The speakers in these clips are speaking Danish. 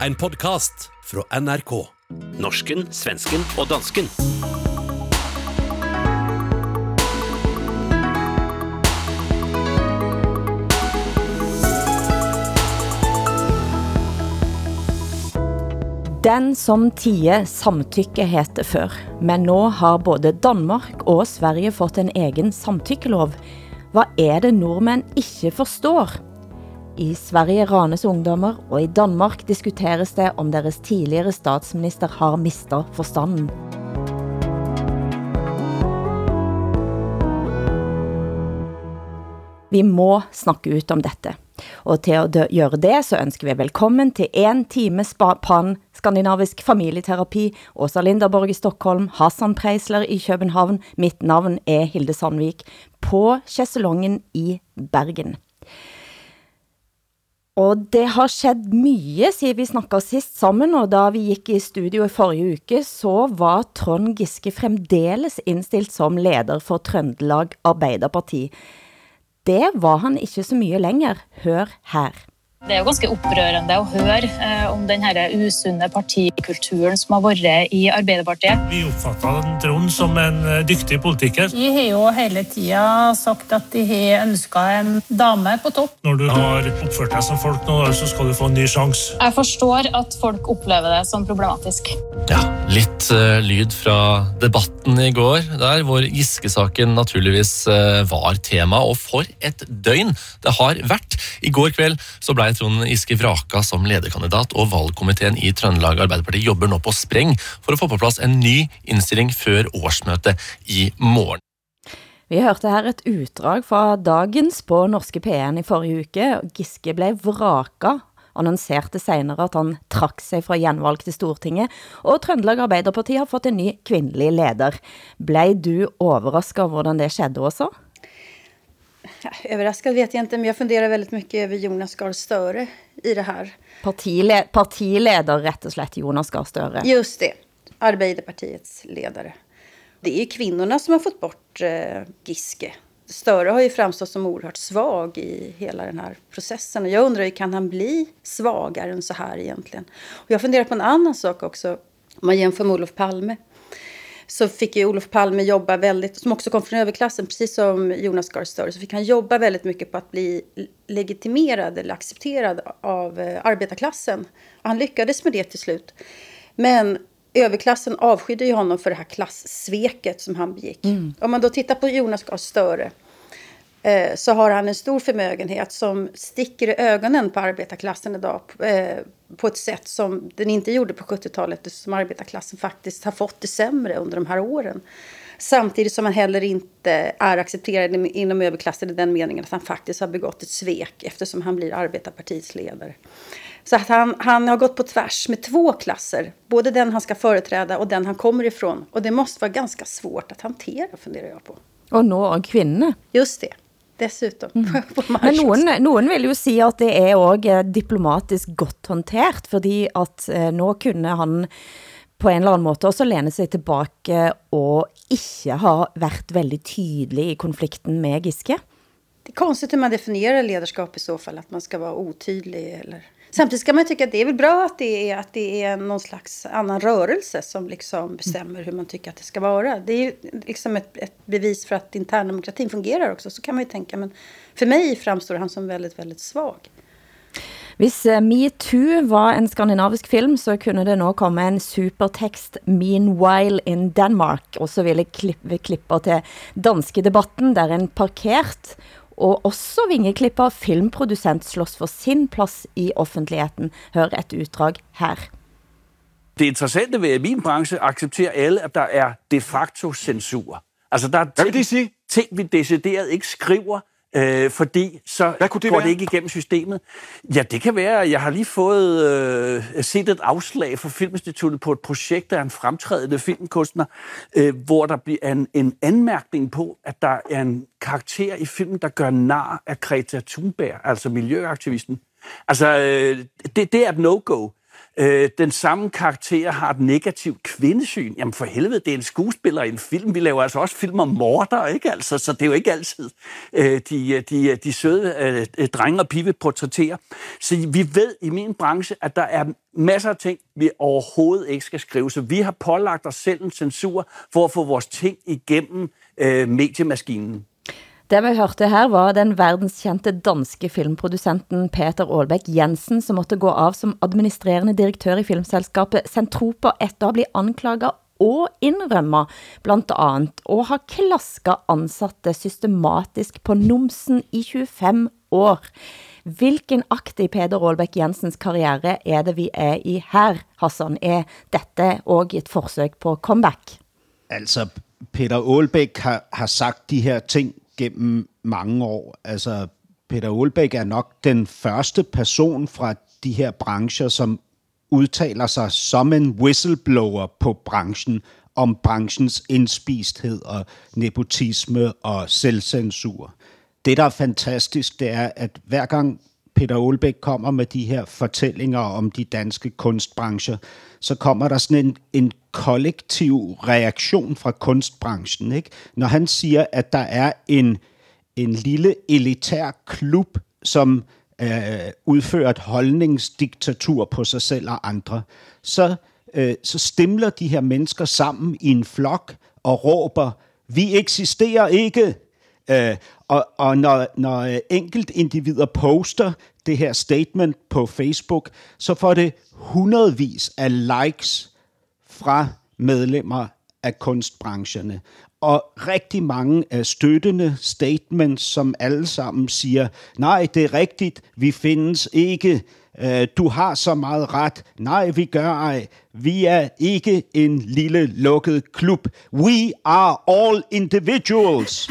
En podkast fra NRK. Norsken, svensken og dansken. Den som tier samtykke het det før, men nå har både Danmark og Sverige fått en egen samtykkelov. Hvad er det nordmænd ikke forstår? I Sverige ranes ungdommer, og i Danmark diskuteres det om deres tidligere statsminister har mistet forstanden. Vi må snakke ut om dette. Og til at gøre det, så ønsker vi velkommen til en time pan skandinavisk familieterapi. Åsa Linderborg i Stockholm, Hassan Preisler i København. Mitt navn er Hilde Sandvik på Kjesselongen i Bergen. Og det har skjedd mye siden vi snakket sist sammen, og da vi gik i studio i forrige uke, så var Trond Giske fremdeles indstilt som leder for Trøndelag Arbeiderparti. Det var han ikke så mye længere. Hør her. Det er jo ganske opprørende å høre eh, om den her usunne partikulturen som har vært i Arbeiderpartiet. Vi oppfatter Trond som en eh, dyktig politiker. De har jo hele tida sagt at de har ønsket en dame på topp. Når du har oppført deg som folk nå, så skal du få en ny sjans. Jeg forstår at folk opplever det som problematisk. Ja, litt uh, lyd fra debatten i går, der hvor Giske-saken naturligvis uh, var tema, og for et døgn det har vært. I går kveld så ble Trond Giske vraka som lederkandidat, og valgkomiteen i Trøndelag Arbeiderparti jobber nå på spreng for å få på plass en ny innstilling før årsmøtet i morgen. Vi hørte her et utdrag fra dagens på Norske P1 i forrige uke. Giske ble vraka annonserte senere at han trakk seg fra gjenvalg til Stortinget, og Trøndelag Arbeiderparti har fått en ny kvinnelig leder. Blei du overrasket over hvordan det skjedde også? Överraskad vet jag inte, men jag funderar väldigt mycket över Jonas Gahr Støre i det här. Partile partileder rätt och slett Jonas Gahr Støre. Just det, Arbeiderpartiets ledare. Det är ju kvinnorna som har fått bort eh, Giske. Støre har ju framstått som oerhört svag i hela den här processen. Och jag undrar ju, kan han bli svagare än så här egentligen? Och jag funderar på en annan sak också. Om man jämför med Olof Palme så fick ju Olof Palme jobba väldigt, som också kom från överklassen, precis som Jonas Gahr Støre, så fick han jobba väldigt mycket på att bli legitimerad eller accepterad av eh, arbetarklassen. Och han lyckades med det till slut. Men överklassen avskydde ju honom för det här klassveket som han begick. Mm. Om man då tittar på Jonas Gahr Støre eh, så har han en stor förmögenhet som sticker i ögonen på arbetarklassen idag eh, på ett sätt som den inte gjorde på 70-talet som arbetarklassen faktiskt har fått det sämre under de här åren. Samtidigt som han heller inte är accepterad inom överklassen i den meningen att han faktiskt har begått ett svek eftersom han blir arbetarpartiets ledare. Så att han, han har gått på tvärs med två klasser. Både den han ska företräda och den han kommer ifrån. Och det måste vara ganska svårt att hantera, funderar jag på. Og nå kvinne. Just det. Dessutom. Mm. Men nogen, nogen vil jo sige, at det er også diplomatisk godt håndtert, fordi at eh, nå kunne han på en eller anden måde også lene sig tilbage og ikke har været veldig tydelig i konflikten med Giske. Det är konstigt hur man definierar ledarskap i så fall, att man ska vara otydlig eller Samtidigt ska man tycka att det är väl bra att det är, att det är någon slags annan rörelse som liksom bestämmer hur man tycker att det ska vara. Det är ju liksom ett, ett bevis för att interndemokratin fungerar också. Så kan man ju tänka. Men för mig framstår han som väldigt, väldigt svag. Hvis eh, MeToo var en skandinavisk film, så kunne det nå komme en supertekst Meanwhile in Denmark. Og så vil jeg klippe, klippe til danske debatten, der en parkert og også vingeklipper filmproducent slås for sin plads i offentligheden. Hør et utdrag her. Det interessante ved, at min branche accepterer alle, at der er de facto censur. Altså, der er ting, det sige? ting vi decideret ikke skriver, øh, fordi så Hvad kunne det går være? det ikke igennem systemet. Ja, det kan være, jeg har lige fået øh, set et afslag fra Filminstituttet på et projekt af en fremtrædende filmkunstner, øh, hvor der bliver en, en anmærkning på, at der er en karakter i filmen, der gør nar af Greta Thunberg, altså miljøaktivisten. Altså, øh, det, det er et no-go. Øh, den samme karakter har et negativt kvindesyn. Jamen for helvede, det er en skuespiller i en film. Vi laver altså også film om morder, ikke altså? Så det er jo ikke altid øh, de, øh, de, øh, de søde øh, drenge og pige portrætterer. Så vi ved i min branche, at der er masser af ting, vi overhovedet ikke skal skrive. Så vi har pålagt os selv en censur for at få vores ting igennem øh, mediemaskinen. Det vi hørte her var den verdenskjente danske filmproducenten Peter Aalbæk Jensen, som måtte gå av som administrerende direktør i filmselskapet Centropa efter at blive anklaget og indrømmer blandt andet og har klasket ansatte systematisk på numsen i 25 år. Hvilken akt i Peder Aalbæk Jensens karriere er det vi er i her, Hassan? Er dette og et forsøg på comeback? Altså, Peter Aalbæk har, har sagt de her ting gennem mange år. Altså, Peter Olbæk er nok den første person fra de her brancher, som udtaler sig som en whistleblower på branchen, om branchens indspisthed og nepotisme og selvcensur. Det, der er fantastisk, det er, at hver gang Peter Olbæk kommer med de her fortællinger om de danske kunstbrancher, så kommer der sådan en, en kollektiv reaktion fra kunstbranchen. Ikke? Når han siger, at der er en, en lille elitær klub, som øh, udfører et holdningsdiktatur på sig selv og andre, så, øh, så stemler de her mennesker sammen i en flok og råber, vi eksisterer ikke, Øh, og og når, når enkelt individer poster det her statement på Facebook, så får det hundredvis af likes fra medlemmer af kunstbrancherne. Og rigtig mange af støttende statements, som alle sammen siger, nej, det er rigtigt, vi findes ikke, øh, du har så meget ret, nej, vi gør ej, vi er ikke en lille lukket klub, we are all individuals.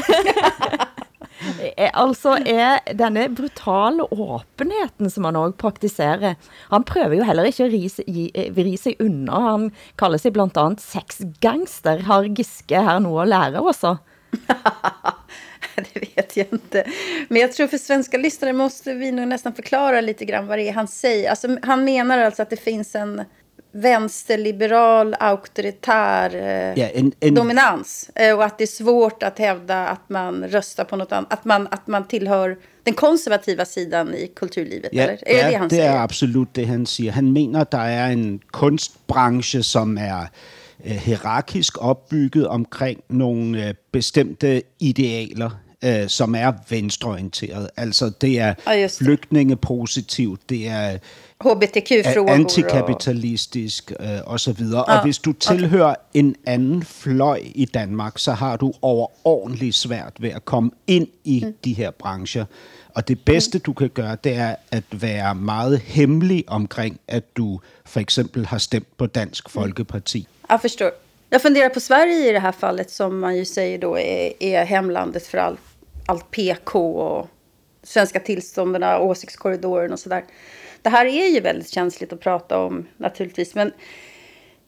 Eh, altså er denne brutale åbenheten, som han også praktiserer, han prøver jo heller ikke at rise, vri eh, sig under. Han kalder sig blandt andet sexgangster. Har Giske her nu at lære også? det vet jag inte. Men jag tror för svenska lyssnare måste vi nog nästan förklara lite grann vad det är han säger. Alltså, han menar alltså att det finns en vänsterliberal, auktoritär eh, ja, en, en... dominans. Eh, och att det är svårt att hävda att man röstar på något annat. Att man, att man tillhör den konservativa sidan i kulturlivet. Ja, eller? Är det, det, det han det säger? är absolut det han siger. Han mener, at der er en kunstbranche, som er hierarkisk opbygget omkring nogle eh, bestemte idealer, eh, som er venstreorienteret. Altså det er ja, det. flygtningepositivt, det er HBTQ-frågor. Antikapitalistisk og, øh, og så videre. Ja, og hvis du tilhører okay. en anden fløj i Danmark, så har du overordentligt svært ved at komme ind i mm. de her brancher. Og det bedste, mm. du kan gøre, det er at være meget hemmelig omkring, at du for eksempel har stemt på Dansk Folkeparti. Jag förstår. Jag funderar på Sverige i det här fallet som man ju säger då är, är hemlandet för allt, allt PK och svenska tillståndarna, åsiktskorridoren och sådär. Det här är ju väldigt känsligt att prata om naturligtvis. Men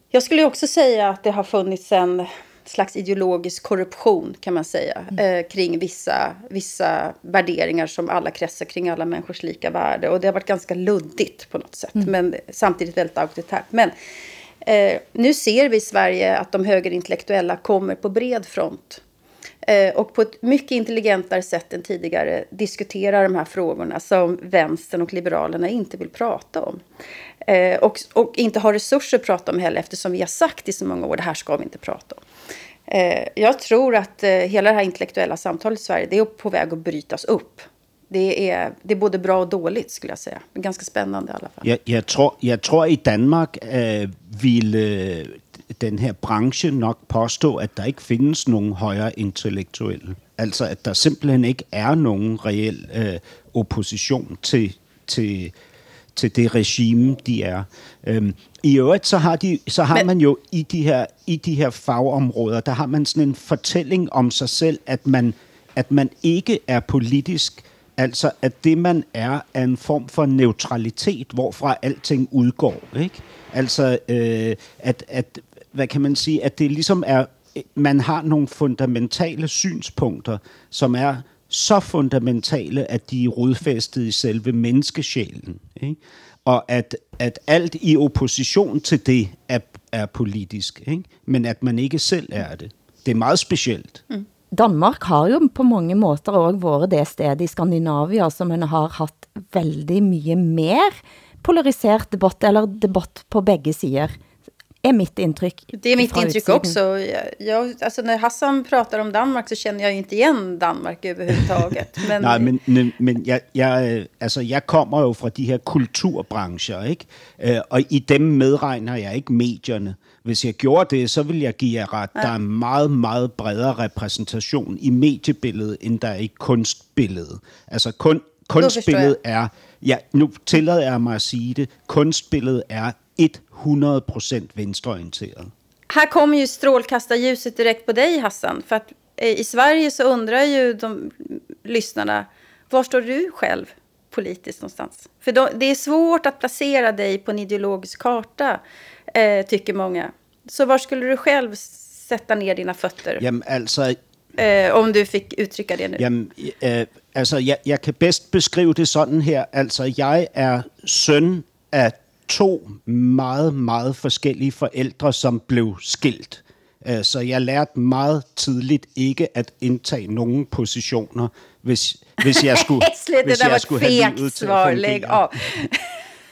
jag skulle också säga att det har funnits en slags ideologisk korruption kan man säga. Mm. Eh, kring vissa, vissa värderingar som alla kretsar kring alla människors lika värde. Och det har varit ganska luddigt på något sätt. Mm. Men samtidigt väldigt auktoritärt. Men eh, nu ser vi i Sverige att de högerintellektuella kommer på bred front Eh, och på ett mycket intelligentare sätt än tidigare diskuterar de här frågorna som vänstern och liberalerna inte vill prata om. Eh, och, och inte har resurser att prata om heller eftersom vi har sagt i så många år det här ska vi inte prata om. Eh, jag tror att eh, hela det här intellektuella samtalet i Sverige det är på väg att brytas upp. Det är, det är både bra och dåligt skulle jag säga. Ganska spännande i alla fall. Jag, jag, tror, jag tror i Danmark äh, vill äh, den her branche nok påstå, at der ikke findes nogen højere intellektuelle. Altså, at der simpelthen ikke er nogen reel øh, opposition til, til, til det regime, de er. Øhm, I øvrigt, så har, de, så har Men... man jo i de, her, i de her fagområder, der har man sådan en fortælling om sig selv, at man, at man ikke er politisk Altså, at det man er, er en form for neutralitet, hvorfra alting udgår. Ikke? Altså, øh, at, at hvad kan man sige, at det ligesom er, man har nogle fundamentale synspunkter, som er så fundamentale, at de er rodfæstet i selve menneskesjælen. Ikke? og at, at alt i opposition til det er, er politisk, ikke? men at man ikke selv er det. Det er meget specielt. Mm. Danmark har jo på mange måter også været det sted i Skandinavia, som man har haft veldig mye mer polariseret debatt, eller debatt på begge sider är mitt intryck. Det är mitt intryck också. Jag, jag, alltså när Hassan pratar om Danmark så känner jag inte igen Danmark överhuvudtaget. Men, Nej, men, men, men jeg, jeg, altså, jeg kommer jo fra de her kulturbrancher, ikke? Øh, og i dem medregner jeg ikke medierne. Hvis jeg gjorde det, så vil jeg give jer ret. Ja. Der er meget, meget bredere repræsentation i mediebilledet, end der er i kunstbilledet. Altså kun, kunstbilledet er, ja, nu tillader jeg mig at sige det, kunstbilledet er 100% venstreorienteret. Här kommer ju strålkastarljuset direkt på dig Hassan. För att eh, i Sverige så undrar ju de lyssnarna, var står du själv politiskt någonstans? För då, det är svårt att placera dig på en ideologisk karta, eh, tycker många. Så var skulle du själv sätta ner dina fötter? Jamen altså... Eh, om du fick uttrycka det nu. Jamen, eh, altså, jeg, jeg kan bedst beskrive det sådan her. Altså, jeg er søn af to meget, meget forskellige forældre, som blev skilt. Øh, så jeg lærte meget tidligt ikke at indtage nogen positioner, hvis, hvis jeg skulle, hvis jeg skulle have livet til at fungere.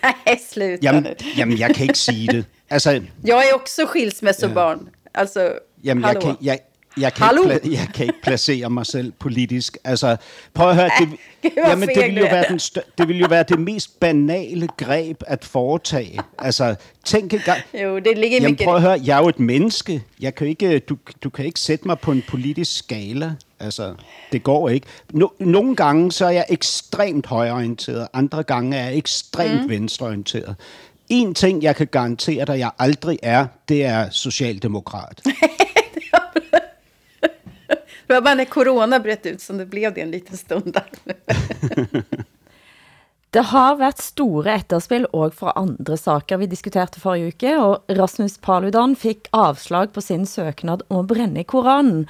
Nej, jamen, jamen, jeg kan ikke sige det. Altså, jeg er også skilsmässobarn. Ja. Altså, jamen, jeg kan, jeg, jeg kan, ikke, pla- jeg kan ikke placere mig selv politisk. Altså, prøv at høre, det, jamen, det, vil jo være den stør- det vil jo være det mest banale greb at foretage. Altså, tænk gang. Jo, det ligger jamen, prøv at høre, jeg er jo et menneske. Jeg kan ikke, du, du kan ikke sætte mig på en politisk skala. Altså, det går ikke. No, nogle gange så er jeg ekstremt højorienteret, andre gange er jeg ekstremt mm. venstreorienteret. En ting, jeg kan garantere dig, jeg aldrig er, det er socialdemokrat. Det var bara när corona bröt ut som det blev det en liten stund där. Det har været store etterspil også fra andre saker vi diskuterte forrige uke, og Rasmus Paludan fik avslag på sin søknad om at brænde Koranen.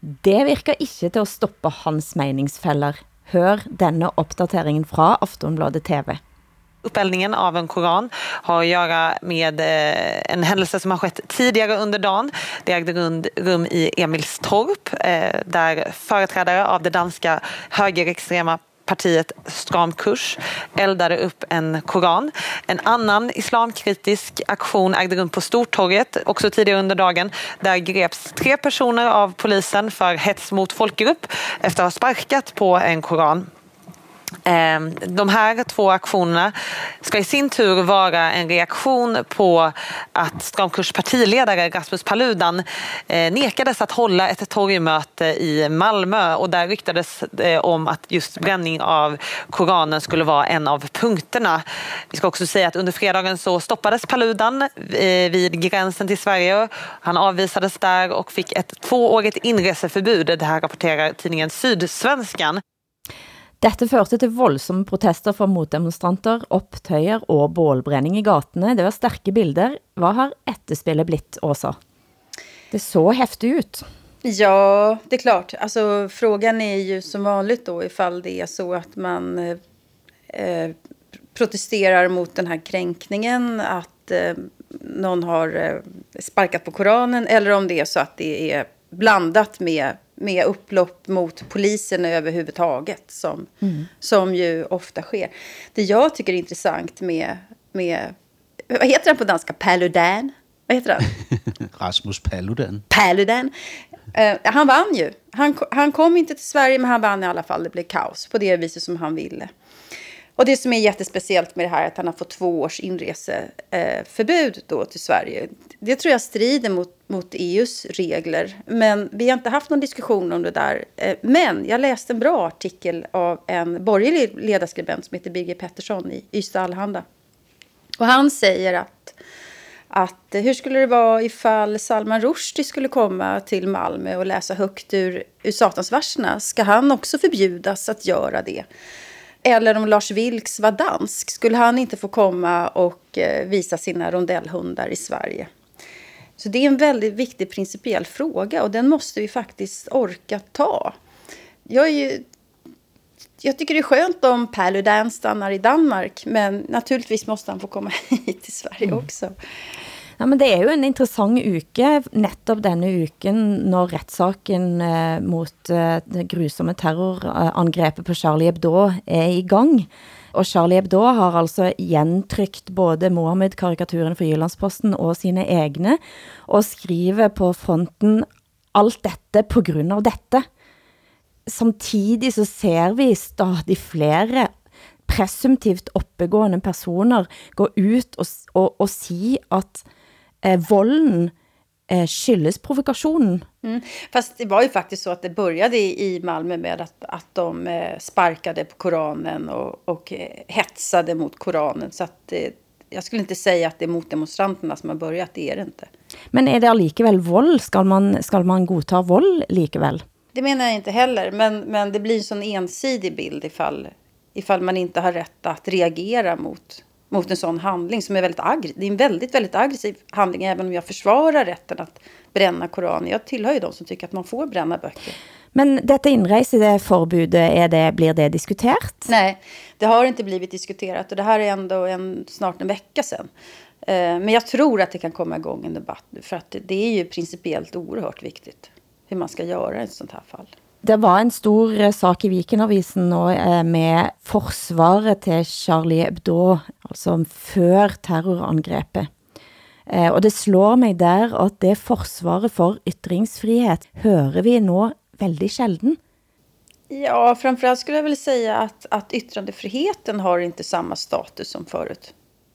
Det virker ikke til at stoppe hans meningsfælder. Hør denne opdateringen fra Aftonbladet TV. Uppeldningen av en koran har att göra med eh, en händelse som har skett tidigare under dagen. Det ägde rum i Emilstorp eh, där företrädare av det danska högerextrema partiet Stram kurs eldade upp en koran. En annan islamkritisk aktion ägde rum på Stortorget också tidigare under dagen. Där greps tre personer av polisen för hets mot folkgrupp efter att ha sparkat på en koran. Ehm, de här två aktionerna ska i sin tur vara en reaktion på att Stramkurs partiledare Rasmus Paludan eh, nekades att hålla ett torgmöte i Malmö och där ryktades det om att just bränning av Koranen skulle vara en av punkterna. Vi ska också säga att under fredagen så stoppades Paludan eh, vid gränsen till Sverige. Han avvisades där och fick ett tvåårigt inreseförbud. Det här rapporterar tidningen Sydsvenskan. Dette førte til voldsomme protester fra motdemonstranter, optøyer og bålbrenning i gatene. Det var stærke bilder. Hvad har etterspillet blitt Åsa? Det så häftigt ut. Ja, det är klart. Alltså, frågan är ju som vanligt då ifall det är så att man eh, protesterar mot den här kränkningen, att eh, någon har eh, sparkat på Koranen eller om det är så att det är blandat med med upplopp mot polisen överhuvudtaget som, mm. som ju ofta sker. Det jag tycker är intressant med, med vad heter han på danska? Paludan? Vad heter han? Rasmus Paludan. Paludan. Uh, han vann ju. Han, han kom inte till Sverige, men han vann i alla fall. Det blev kaos på det viset som han ville. Och det som är jättespeciellt med det här är att han har fått två års inreseförbud då till Sverige. Det tror jag strider mot, mot EUs regler. Men vi har inte haft någon diskussion om det där. Eh, men jag läste en bra artikel av en borgerlig ledarskribent som heter Birger Pettersson i Ystad Allhanda. Och han säger att, att hur skulle det vara ifall Salman Rushdie skulle komma till Malmö och läsa högt ur, ur Satansverserna? Ska han också förbjudas att göra det? Eller om Lars Vilks var dansk, skulle han inte få komma och eh, visa sina rondellhundar i Sverige? Så det är en väldigt viktig principiell fråga och den måste vi faktiskt orka ta. Jag är ju Jag tycker det är skönt om Paludan stannar i Danmark, men naturligtvis måste han få komma hit till Sverige också. Ja, men det er jo en interessant uke, netop denne uken, når retssaken eh, mot eh, det grusomme terrorangrebet på Charlie Hebdo er i gang. Og Charlie Hebdo har altså gentrykt både Mohammed-karikaturen for Jyllandsposten og sine egne, og skriver på fronten alt dette på grund av dette. Samtidig så ser vi stadig flere presumtivt oppegående personer gå ut og, og, og si at eh, volden eh, skyldes provokationen. Mm. Fast det var ju faktiskt så att det började i Malmö med att, att de eh, sparkade på Koranen och, och eh, hetsade mot Koranen. Så att eh, jag skulle inte säga att det är mot demonstranterna som har börjat, det är det inte. Men är det allikevel vold? Skal man, skal man godta vold likevel? Det menar jag inte heller, men, men det blir en sån ensidig bild ifall, ifall man inte har rätt att reagera mot, mot en sån handling som är väldigt aggressiv. Det är en väldigt, väldigt aggressiv handling, även om jag försvarar rätten att bränna Koranen. Jag tillhör ju de som tycker att man får bränna böcker. Men dette indrejseforbudet, er det, blir det diskutert? Nej, det har inte blivit diskuterat och det här är ändå en, snart en vecka sedan. Eh, Men jag tror att det kan komma igång en debatt för att det, det är ju principiellt oerhört viktigt hur man ska göra i ett sånt här fall. Det var en stor eh, sak i Vikenavisen nå eh, med forsvaret til Charlie Hebdo, altså før terrorangrebet. Eh, og det slår mig der at det forsvaret for ytringsfrihet hører vi nå väldigt sjelden. Ja, framförallt skulle jag väl säga att, att yttrandefriheten har inte samma status som förut.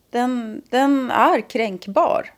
Den, den är kränkbar.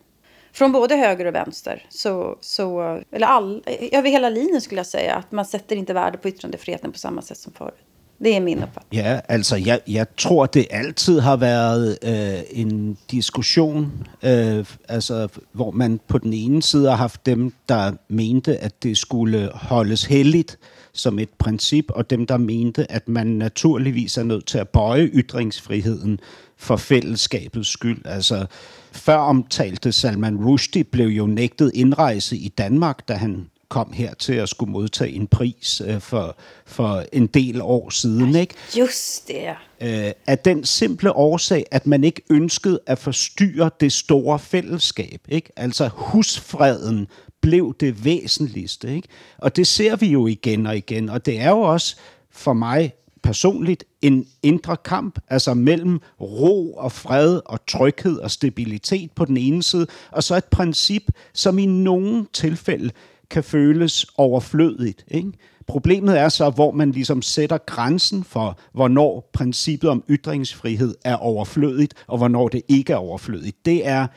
Från både höger och vänster. Så, så, eller all, över hela linjen skulle jag säga. Att man sätter inte värde på yttrandefriheten på samma sätt som förut. Det är min uppfattning. Ja, altså jeg, jeg tror, det altid har været øh, eh, en diskussion, øh, altså, hvor man på den ene side har haft dem, der mente, at det skulle holdes heligt som et princip, og dem, der mente, at man naturligvis er nødt til at bøje ytringsfriheden for fællesskabets skyld. Altså, før omtalte Salman Rushdie blev jo nægtet indrejse i Danmark, da han kom her til at skulle modtage en pris øh, for, for en del år siden. Ikke? Just det. Øh, af den simple årsag, at man ikke ønskede at forstyrre det store fællesskab. Ikke? Altså husfreden blev det væsentligste. Ikke? Og det ser vi jo igen og igen, og det er jo også for mig personligt en indre kamp, altså mellem ro og fred og tryghed og stabilitet på den ene side, og så et princip, som i nogle tilfælde kan føles overflødigt. Ikke? Problemet er så, hvor man ligesom sætter grænsen for, hvornår princippet om ytringsfrihed er overflødigt, og hvornår det ikke er overflødigt. Det er,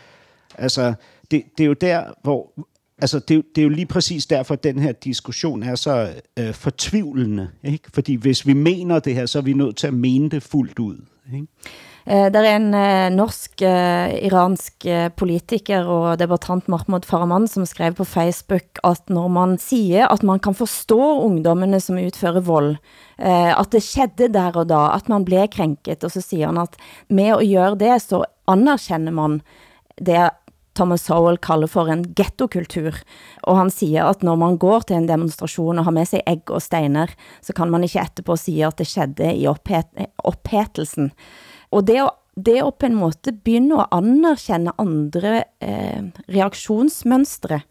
altså, det, det er jo der, hvor, altså det, det er jo lige præcis derfor, at den her diskussion er så øh, fortvivlende. Ikke? Fordi hvis vi mener det her, så er vi nødt til at mene det fuldt ud. Ikke? Eh, Der er en eh, norsk-iransk eh, eh, politiker og debattant Mahmoud Farahman som skrev på Facebook at når man siger at man kan forstå ungdommene som udfører vold, eh, at det skedde der og da, at man blev krænket, og så siger han at med at gøre det, så anerkender man det Thomas Sowell kalder for en ghettokultur. Og han siger, at når man går til en demonstration og har med sig egg og steiner, så kan man ikke etterpå sige, at det skedde i opphet opphetelsen. Og det, å- det å på en måte begynne å anerkende andre eh, reaktionsmønstre,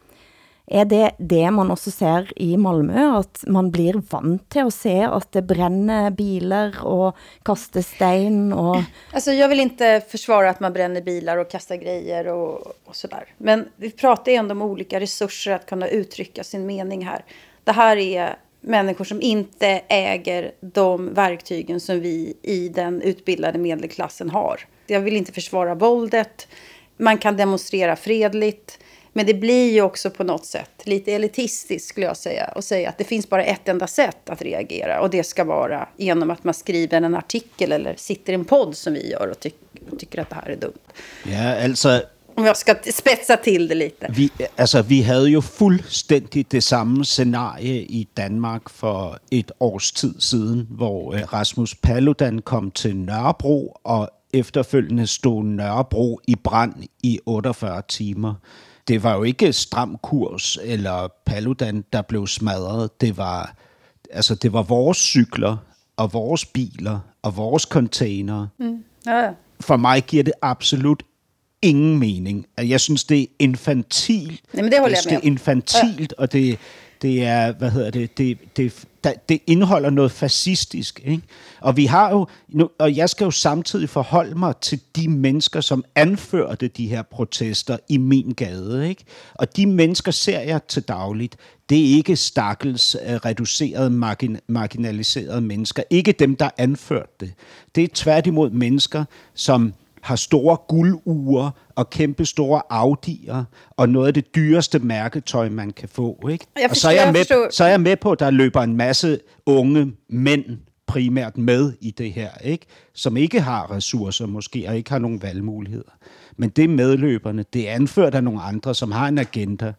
er det det man også ser i Malmø, at man blir vant til at se at det brænder biler og kaster sten og... Alltså, jag vill inte försvara att man bränner bilar och kastar grejer och, så sådär. Men vi pratar ju ändå om olika resurser att kunna uttrycka sin mening här. Det här är människor som inte äger de verktygen som vi i den utbildade medelklassen har. Jag vill inte försvara våldet. Man kan demonstrera fredligt. Men det blir ju också på något sätt lite elitistiskt skulle jag säga. Och säga att det finns bara ett enda sätt att reagera. Och det ska vara genom att man skriver en artikel eller sitter i en podd som vi gör och, tyck, och tycker att det här är dumt. Ja, altså, Om jag ska spetsa till det lite. vi, altså, vi havde jo fuldstændig det samme scenarie i Danmark for et års tid siden, hvor øh, Rasmus Paludan kom til Nørrebro, og efterfølgende stod Nørrebro i brand i 48 timer. Det var jo ikke stram kurs eller Paludan, der blev smadret. Det var, altså, det var vores cykler, og vores biler og vores container. Mm. Ja, ja. For mig giver det absolut ingen mening. Jeg synes, det er infantilt. Jamen, det holder jeg det med er infantilt, ja. og det, det er, hvad hedder det, det, det, det indeholder noget fascistisk. Ikke? Og vi har jo, nu, og jeg skal jo samtidig forholde mig til de mennesker, som anførte de her protester i min gade. Ikke? Og de mennesker ser jeg til dagligt. Det er ikke stakkels, uh, reducerede, margin, marginaliserede mennesker. Ikke dem, der anførte det. Det er tværtimod mennesker, som har store guldure og kæmpe store Audi'er og noget af det dyreste mærketøj, man kan få. Ikke? Jeg og så er jeg, med, så er jeg med på, at der løber en masse unge mænd primært med i det her, ikke? som ikke har ressourcer måske, og ikke har nogen valgmuligheder. Men det er medløberne. Det er anført af nogle andre, som har en agenda.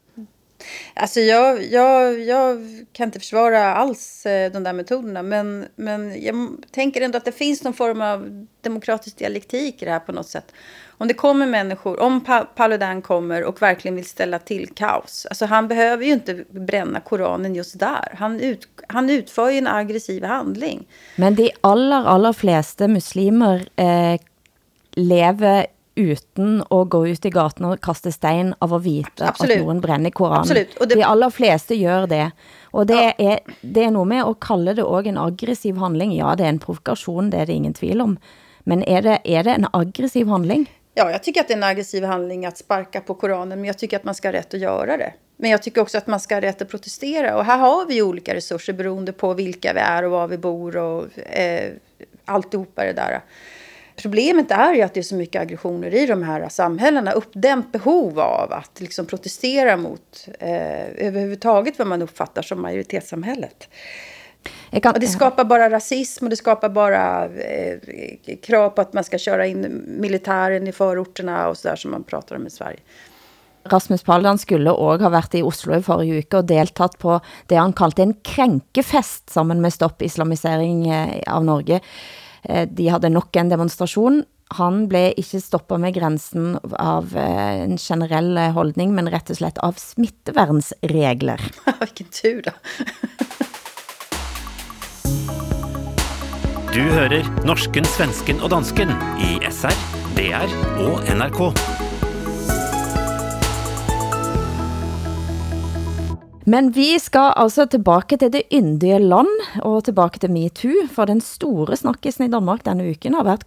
Alltså jag, jag, jag kan inte försvara alls eh, de där metoderna men, men jag tänker ändå att det finns någon form av demokratisk dialektik i det här på något sätt. Om det kommer människor, om pa Paludan kommer och verkligen vill ställa till kaos. Alltså han behöver ju inte bränna Koranen just där. Han, ut, han utför ju en aggressiv handling. Men de allra, allra flesta muslimer eh, lever uten å gå ut i gaten og kaste stein av at vite Absolut. at nogen brænder Koranen. Det... De aller fleste gør det. Og det, ja. er, det er noget med at kalde det også en aggressiv handling. Ja, det er en provokation, det er det ingen tvil om. Men är det, är det en aggressiv handling? Ja, jag tycker att det är en aggressiv handling att sparka på Koranen, men jag tycker att man ska ha rätt att göra det. Men jag tycker också att man ska ha rätt att protestera. Och här har vi olika resurser beroende på vilka vi är och var vi bor och eh, alltihopa det där. Problemet är ju att det är så mycket aggressioner i de här samhällena. Uppdämt behov av att liksom protestera mot eh, överhuvudtaget vad man uppfattar som majoritetssamhället. Kan, och det skapar bara rasism och det skapar bara eh, krav på att man ska köra in militären i förorterna och sådär som man pratar om i Sverige. Rasmus Paludan skulle også ha været i Oslo i forrige uke og deltaget på det han kaldte en krænkefest sammen med Stopp Islamisering eh, av Norge. Eh, de havde nok en demonstration. Han blev ikke stoppet med grænsen av eh, en generell holdning, men rett og slett av smitteværnsregler. Hvilken tur da. du hører norsken, svensken og dansken i SR, DR og NRK. Men vi skal altså tilbage til det yndige land og tilbage til MeToo, for den store snakkesen i Danmark denne uken har været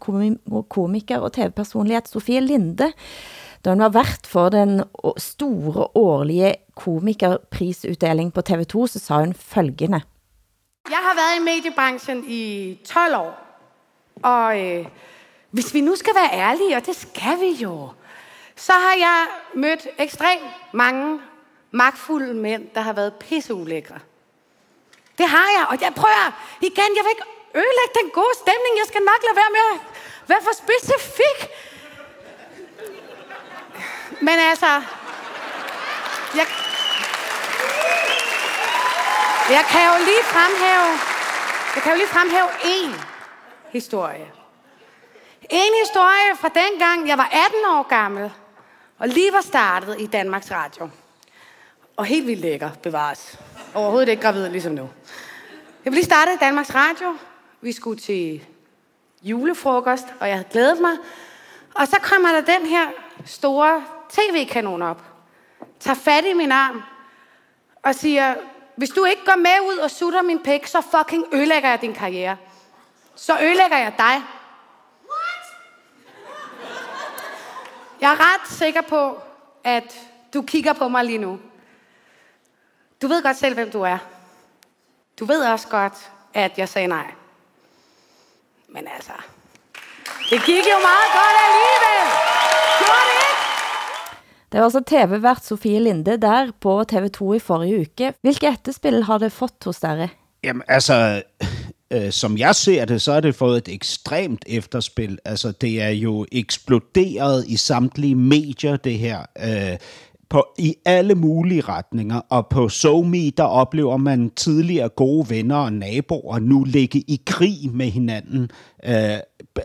komiker og tv-personlighed Sofie Linde. Da hun var vært for den store årlige komikerprisuddeling på TV2, så sa hun følgende. Jeg har været i mediebranchen i 12 år, og øh, hvis vi nu skal være ærlige, og det skal vi jo, så har jeg mødt ekstremt mange magtfulde mænd, der har været pisseulækre. Det har jeg, og jeg prøver igen, jeg vil ikke ødelægge den gode stemning. Jeg skal nok lade være med at være for specifik. Men altså, jeg, jeg kan jo lige fremhæve, jeg kan jo lige fremhæve en historie. En historie fra dengang, jeg var 18 år gammel, og lige var startet i Danmarks Radio. Og helt vildt lækker, bevares. Overhovedet ikke gravid, ligesom nu. Jeg blev lige startet i Danmarks Radio. Vi skulle til julefrokost, og jeg havde glædet mig. Og så kommer der den her store tv-kanon op. Tager fat i min arm og siger, hvis du ikke går med ud og sutter min pæk, så fucking ødelægger jeg din karriere. Så ødelægger jeg dig. What? Jeg er ret sikker på, at du kigger på mig lige nu. Du ved godt selv, hvem du er. Du ved også godt, at jeg sagde nej. Men altså, det gik jo meget godt alligevel. Gjorde det ikke? Det var altså TV-vært Sofie Linde der på TV2 i forrige uke. Hvilke etterspil har det fått hos dere? Jamen altså, øh, som jeg ser det, så har det fået et ekstremt efterspil. Altså, det er jo eksploderet i samtlige medier, det her. Øh, på, i alle mulige retninger. Og på SoMe, der oplever man tidligere gode venner og naboer nu ligge i krig med hinanden øh,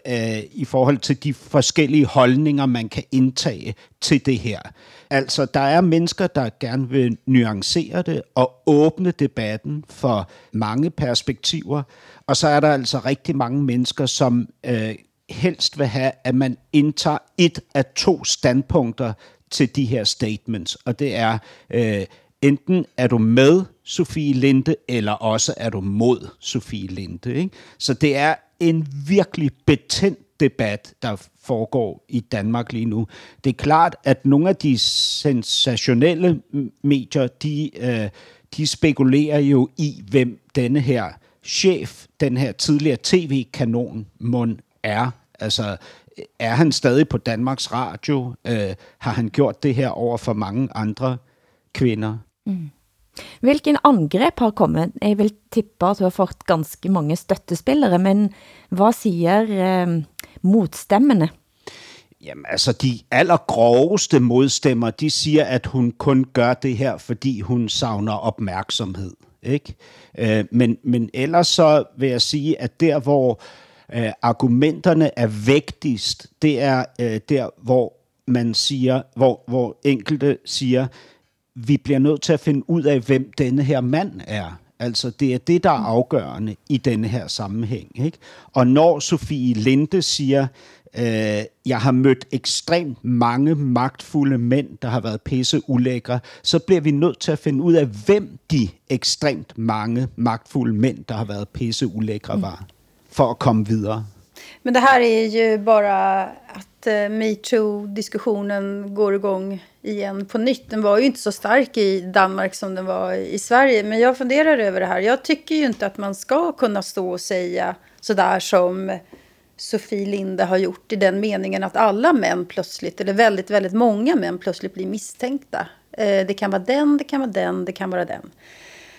øh, i forhold til de forskellige holdninger, man kan indtage til det her. Altså, der er mennesker, der gerne vil nuancere det og åbne debatten for mange perspektiver, og så er der altså rigtig mange mennesker, som øh, helst vil have, at man indtager et af to standpunkter til de her statements, og det er, øh, enten er du med Sofie Linde, eller også er du mod Sofie Linde. Ikke? Så det er en virkelig betændt debat, der foregår i Danmark lige nu. Det er klart, at nogle af de sensationelle medier, de, øh, de spekulerer jo i, hvem denne her chef, den her tidligere tv-kanon, mon er. Altså, er han stadig på Danmarks Radio? Øh, har han gjort det her over for mange andre kvinder? Mm. Hvilken angreb har kommet? Jeg vil tippe, at du har fået ganske mange støttespillere, men hvad siger øh, modstemmene? Jamen altså, de allergroveste modstemmer, de siger, at hun kun gør det her, fordi hun savner opmærksomhed. Ikke? Øh, men, men ellers så vil jeg sige, at der, hvor øh, Øh, argumenterne er vægtigst, det er øh, der, hvor man siger, hvor, hvor enkelte siger, vi bliver nødt til at finde ud af, hvem denne her mand er. Altså, det er det, der er afgørende i denne her sammenhæng. Ikke? Og når Sofie Linde siger, øh, jeg har mødt ekstremt mange magtfulde mænd, der har været pisse ulækre, så bliver vi nødt til at finde ud af, hvem de ekstremt mange magtfulde mænd, der har været pisse ulækre, var, för att komma vidare. Men det här är ju bara att eh, metoo-diskussionen går igång igen på nytt. Den var ju inte så stark i Danmark som den var i Sverige. Men jag funderar över det här. Jag tycker ju inte att man ska kunna stå och säga sådär som Sofie Linde har gjort i den meningen att alla män plötsligt, eller väldigt, väldigt många män plötsligt blir misstänkta. Eh, det kan vara den, det kan vara den, det kan vara den.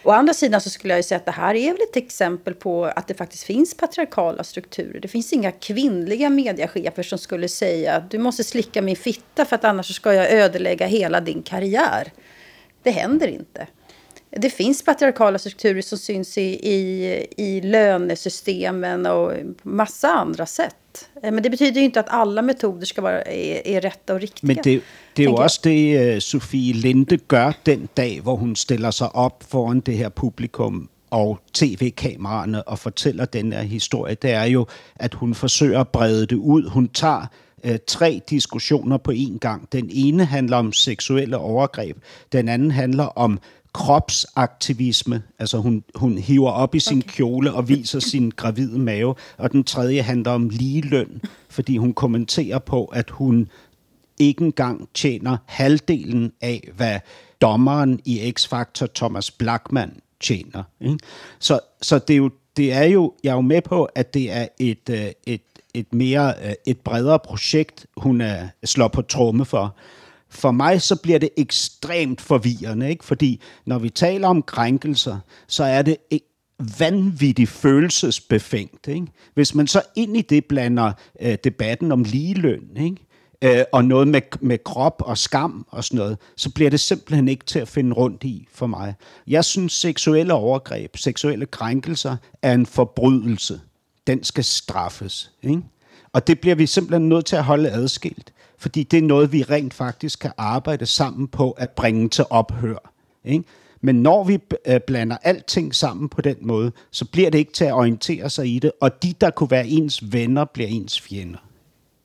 Å andra sidan så skulle jag ju säga att det här är väl ett exempel på att det faktiskt finns patriarkala strukturer. Det finns inga kvinnliga mediechefer som skulle säga att du måste slicka min fitta för att annars ska jag ödelägga hela din karriär. Det händer inte. Det finns patriarkala strukturer som syns i, i, i lönesystemen och massa andra sätt. Eh, men det betyder ju inte att alla metoder ska vara är, är rätta och riktiga. Men det, det er jo også det, uh, Sofie Linde gør den dag, hvor hun stiller sig op foran det her publikum og tv-kameraerne og fortæller den her historie. Det er jo, at hun forsøger at brede det ud. Hun tager uh, tre diskussioner på én gang. Den ene handler om seksuelle overgreb. Den anden handler om kropsaktivisme, altså hun, hun hiver op i sin okay. kjole og viser sin gravide mave, og den tredje handler om ligeløn, fordi hun kommenterer på, at hun ikke engang tjener halvdelen af, hvad dommeren i X-Factor Thomas Blackman tjener. Ikke? Så, så det, er jo, det er jo, jeg er jo med på, at det er et, øh, et, et mere øh, et bredere projekt, hun er, slår på tromme for for mig så bliver det ekstremt forvirrende, ikke? fordi når vi taler om krænkelser, så er det vanvittigt følelsesbefængt. Ikke? Hvis man så ind i det blander øh, debatten om ligeløn, ikke? Øh, og noget med, med krop og skam og sådan noget, så bliver det simpelthen ikke til at finde rundt i for mig. Jeg synes, seksuelle overgreb, seksuelle krænkelser er en forbrydelse. Den skal straffes. Ikke? Og det bliver vi simpelthen nødt til at holde adskilt fordi det er noget, vi rent faktisk kan arbejde sammen på at bringe til ophør. Ikke? Men når vi øh, blander alting sammen på den måde, så bliver det ikke til at orientere sig i det, og de, der kunne være ens venner, bliver ens fjender.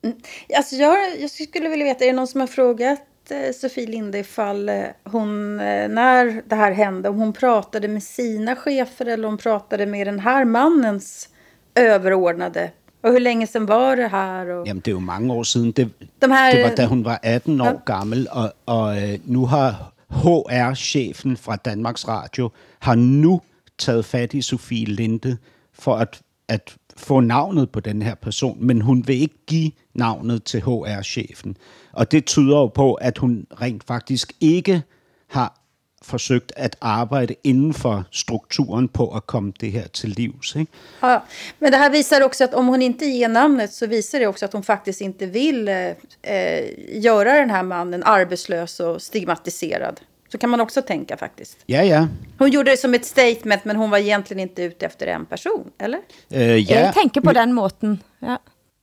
Mm. Alltså jag, jag skulle vilja veta, är det någon som har frågat eh, Sofie Linde ifall eh, hon, eh, när det här hände, om hon pratade med sina chefer eller om hon pratade med den här mannens överordnade og hvor længe sen var det her? Og... Jamen, det er jo mange år siden. Det, de her... det var, da hun var 18 år ja. gammel, og, og øh, nu har HR-chefen fra Danmarks Radio har nu taget fat i Sofie Linde for at, at få navnet på den her person, men hun vil ikke give navnet til HR-chefen. Og det tyder jo på, at hun rent faktisk ikke har forsøgt at arbejde inden for strukturen på at komme det her til livs. Ikke? Ja, men det här visar också att om hon inte ger namnet så visar det också att hon faktiskt inte vill eh, eh göra den här mannen arbetslös och stigmatiserad. Så kan man också tänka faktiskt. Ja, ja. Hon gjorde det som ett statement, men hon var egentligen inte ute efter en person, eller? Uh, ja. Jeg tænker på den måten, ja.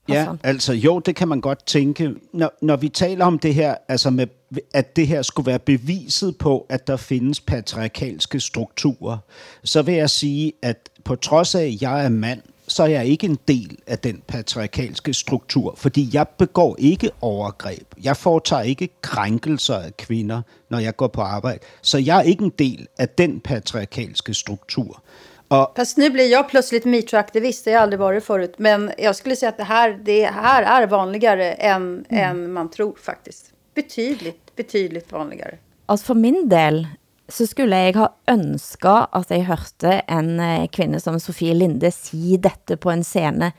Ja, altså jo, det kan man godt tænke. Når, når vi taler om det her, altså med, at det her skulle være beviset på, at der findes patriarkalske strukturer, så vil jeg sige, at på trods af, at jeg er mand, så er jeg ikke en del af den patriarkalske struktur, fordi jeg begår ikke overgreb. Jeg foretager ikke krænkelser af kvinder, når jeg går på arbejde. Så jeg er ikke en del af den patriarkalske struktur. Och, Fast nu blir jag plötsligt metoo-aktivist, det har jag aldrig varit förut. Men jag skulle säga att det här, det här är vanligare än, mm. än man tror faktiskt. Betydligt, betydligt vanligere. Altså for min del, så skulle jeg ha ønsket at jeg hørte en eh, kvinde som Sofie Linde sige dette på en scene.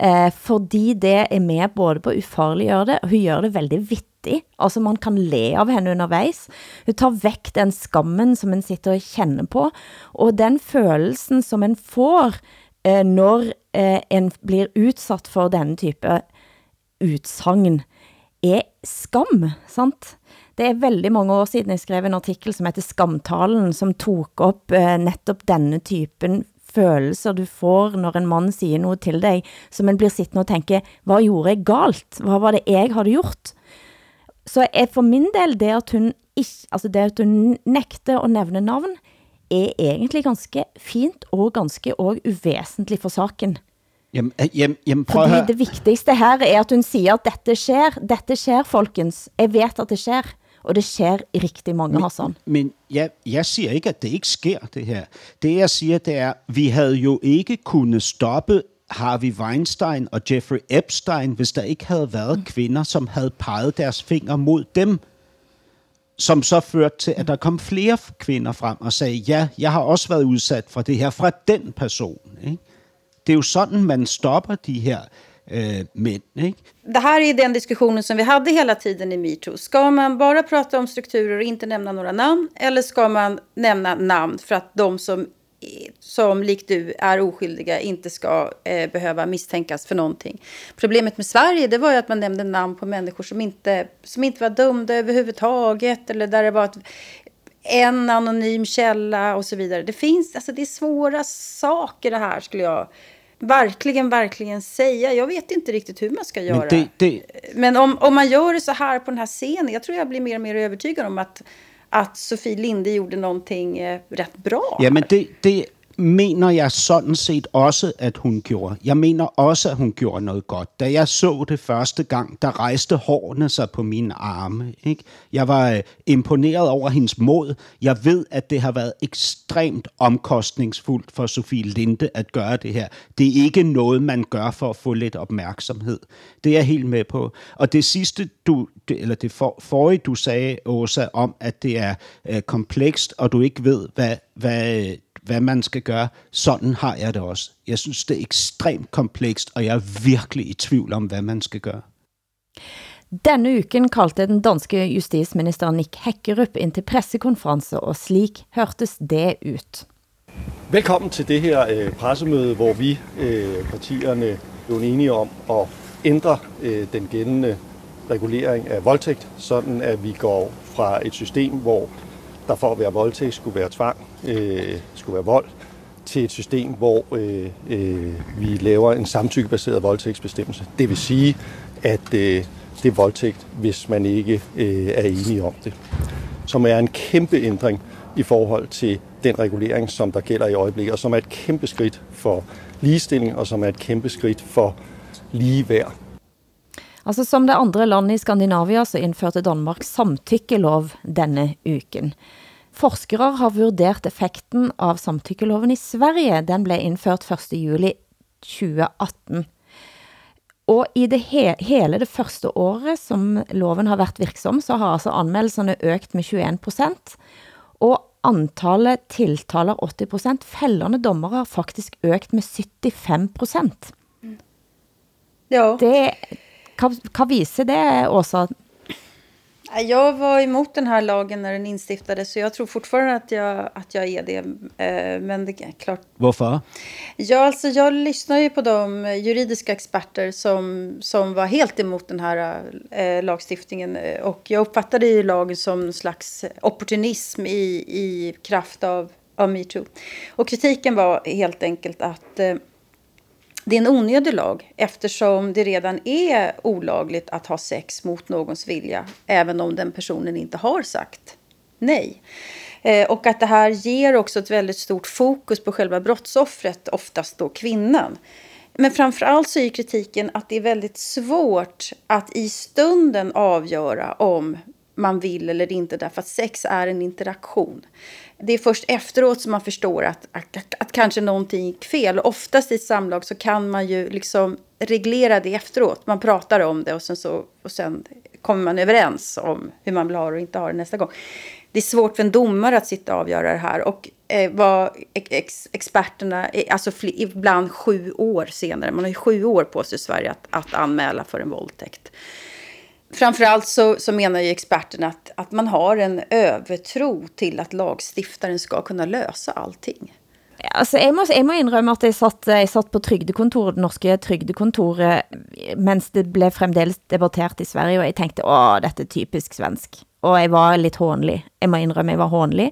Eh, fordi det er med både på at ufarliggøre det, og hun gør det veldig vittig. Altså man kan le av henne undervejs. Hun tar væk den skammen, som man sitter og kender på, og den følelsen, som man får, eh, når eh, en blir udsat for denne type utsagn, er skam, sant? Det er veldig mange år siden jeg skrev en artikel som heter Skamtalen, som tog op eh, netop denne typen følelser du får, når en mand siger noget til dig, som man bliver sittende og tænke, hvad gjorde jeg galt? Hvad var det, jeg havde gjort? Så er for min del, det at hun, ikke, altså det at hun nægte at nævne navn, er egentlig ganske fint og ganske og uvæsentligt for saken. Jamen, jamen, jamen prøv Fordi det vigtigste her er, at hun siger, at dette sker, dette sker, folkens. Jeg vet, at det sker og det sker i rigtig mange, men, Hassan. Men jeg, jeg siger ikke, at det ikke sker, det her. Det jeg siger, det er, vi havde jo ikke kunnet stoppe Harvey Weinstein og Jeffrey Epstein, hvis der ikke havde været mm. kvinder, som havde peget deres fingre mod dem, som så førte til, at der kom flere kvinder frem og sagde, ja, jeg har også været udsat for det her fra den person. Ikke? Det er jo sådan, man stopper de her øh, eh, män. Ikke? Det här är den diskussionen som vi hade hela tiden i metoo. Ska man bara prata om strukturer och inte nämna några namn? Eller ska man nämna namn för att de som, som likt du är oskyldiga inte ska eh, behöva misstänkas för någonting? Problemet med Sverige det var ju att man nämnde namn på människor som inte, som inte var dömda överhuvudtaget. Eller där det var ett, en anonym källa och så vidare. Det finns, alltså det är svåra saker det här skulle jag verkligen, verkligen säga. Jag vet inte riktigt hur man ska göra. Men, det, det... Men om, om man gör det så här på den här scenen, jag tror jag blir mer och mer övertygad om att, att Sofie Linde gjorde någonting eh, rätt bra. Ja, men det, det, mener jeg sådan set også, at hun gjorde. Jeg mener også, at hun gjorde noget godt. Da jeg så det første gang, der rejste hårene sig på mine arme. Ikke? Jeg var øh, imponeret over hendes mod. Jeg ved, at det har været ekstremt omkostningsfuldt for Sofie Linde at gøre det her. Det er ikke noget, man gør for at få lidt opmærksomhed. Det er jeg helt med på. Og det sidste, du, eller det for, forrige, du sagde, Åsa, om, at det er øh, komplekst, og du ikke ved, hvad, hvad øh, hvad man skal gøre. Sådan har jeg det også. Jeg synes, det er ekstremt komplekst, og jeg er virkelig i tvivl om, hvad man skal gøre. Denne uken kaldte den danske justisminister Nick Hækkerup ind til pressekonference, og slik hørtes det ut. Velkommen til det her øh, pressemøde, hvor vi øh, partierne er enige om at ændre øh, den gældende regulering af voldtægt, sådan at vi går fra et system, hvor der for at være voldtægt skulle være tvang, øh, skulle være vold, til et system, hvor øh, øh, vi laver en samtykkebaseret voldtægtsbestemmelse. Det vil sige, at øh, det er voldtægt, hvis man ikke øh, er enige om det. Som er en kæmpe ændring i forhold til den regulering, som der gælder i øjeblikket, og som er et kæmpe skridt for ligestilling, og som er et kæmpe skridt for ligeværd. Altså som det andre land i Skandinavia, så indførte Danmark samtykkelov denne uken. Forskere har vurderet effekten av samtykkeloven i Sverige. Den blev indført 1. juli 2018. Og i det he hele det første året, som loven har været virksom, så har altså anmeldelserne økt med 21%, og antallet tiltaler 80%, fældende dommer har faktisk økt med 75%. Ja. Det, hvad, hvad viser det, Åsa? Jag var emot den här lagen när den instiftades så jag tror fortfarande att jag, att jag är det. Eh, men det är klart. Varför? Ja, alltså jag lyssnar ju på de juridiska experter som, som var helt emot den här eh, lagstiftningen. Och jag uppfattade ju lagen som slags opportunism i, i kraft av, av metoo. Och kritiken var helt enkelt att eh, det är en onödig lag eftersom det redan är olagligt att ha sex mot någons vilja även om den personen inte har sagt nej. Eh, och att det här ger också ett väldigt stort fokus på själva brottsoffret, oftast då kvinnan. Men framförallt så är kritiken att det är väldigt svårt att i stunden avgöra om man vill eller inte därför att sex är en interaktion det är först efteråt som man förstår att, att, att, att kanske någonting gick fel. Oftast i samlag så kan man ju liksom reglera det efteråt. Man pratar om det och sen, så, och sen kommer man överens om hur man vill ha det och inte ha det nästa gång. Det är svårt för en domare att sitta och avgöra det här. Och eh, vad ex, experterna, alltså ibland sju år senare, man har ju sju år på sig i Sverige att, att anmäla för en våldtäkt framförallt så, så menar ju experterna att, att man har en övertro till att lagstiftaren ska kunna løse allting. Altså, jeg må, jeg må indrømme at jeg satt, jeg satt på trygdekontoret, det norske trygdekontoret, mens det blev fremdeles debattert i Sverige, og jeg tänkte, åh, dette er typisk svensk. Og jeg var lidt hånlig. Jeg må indrømme, jeg var hånlig.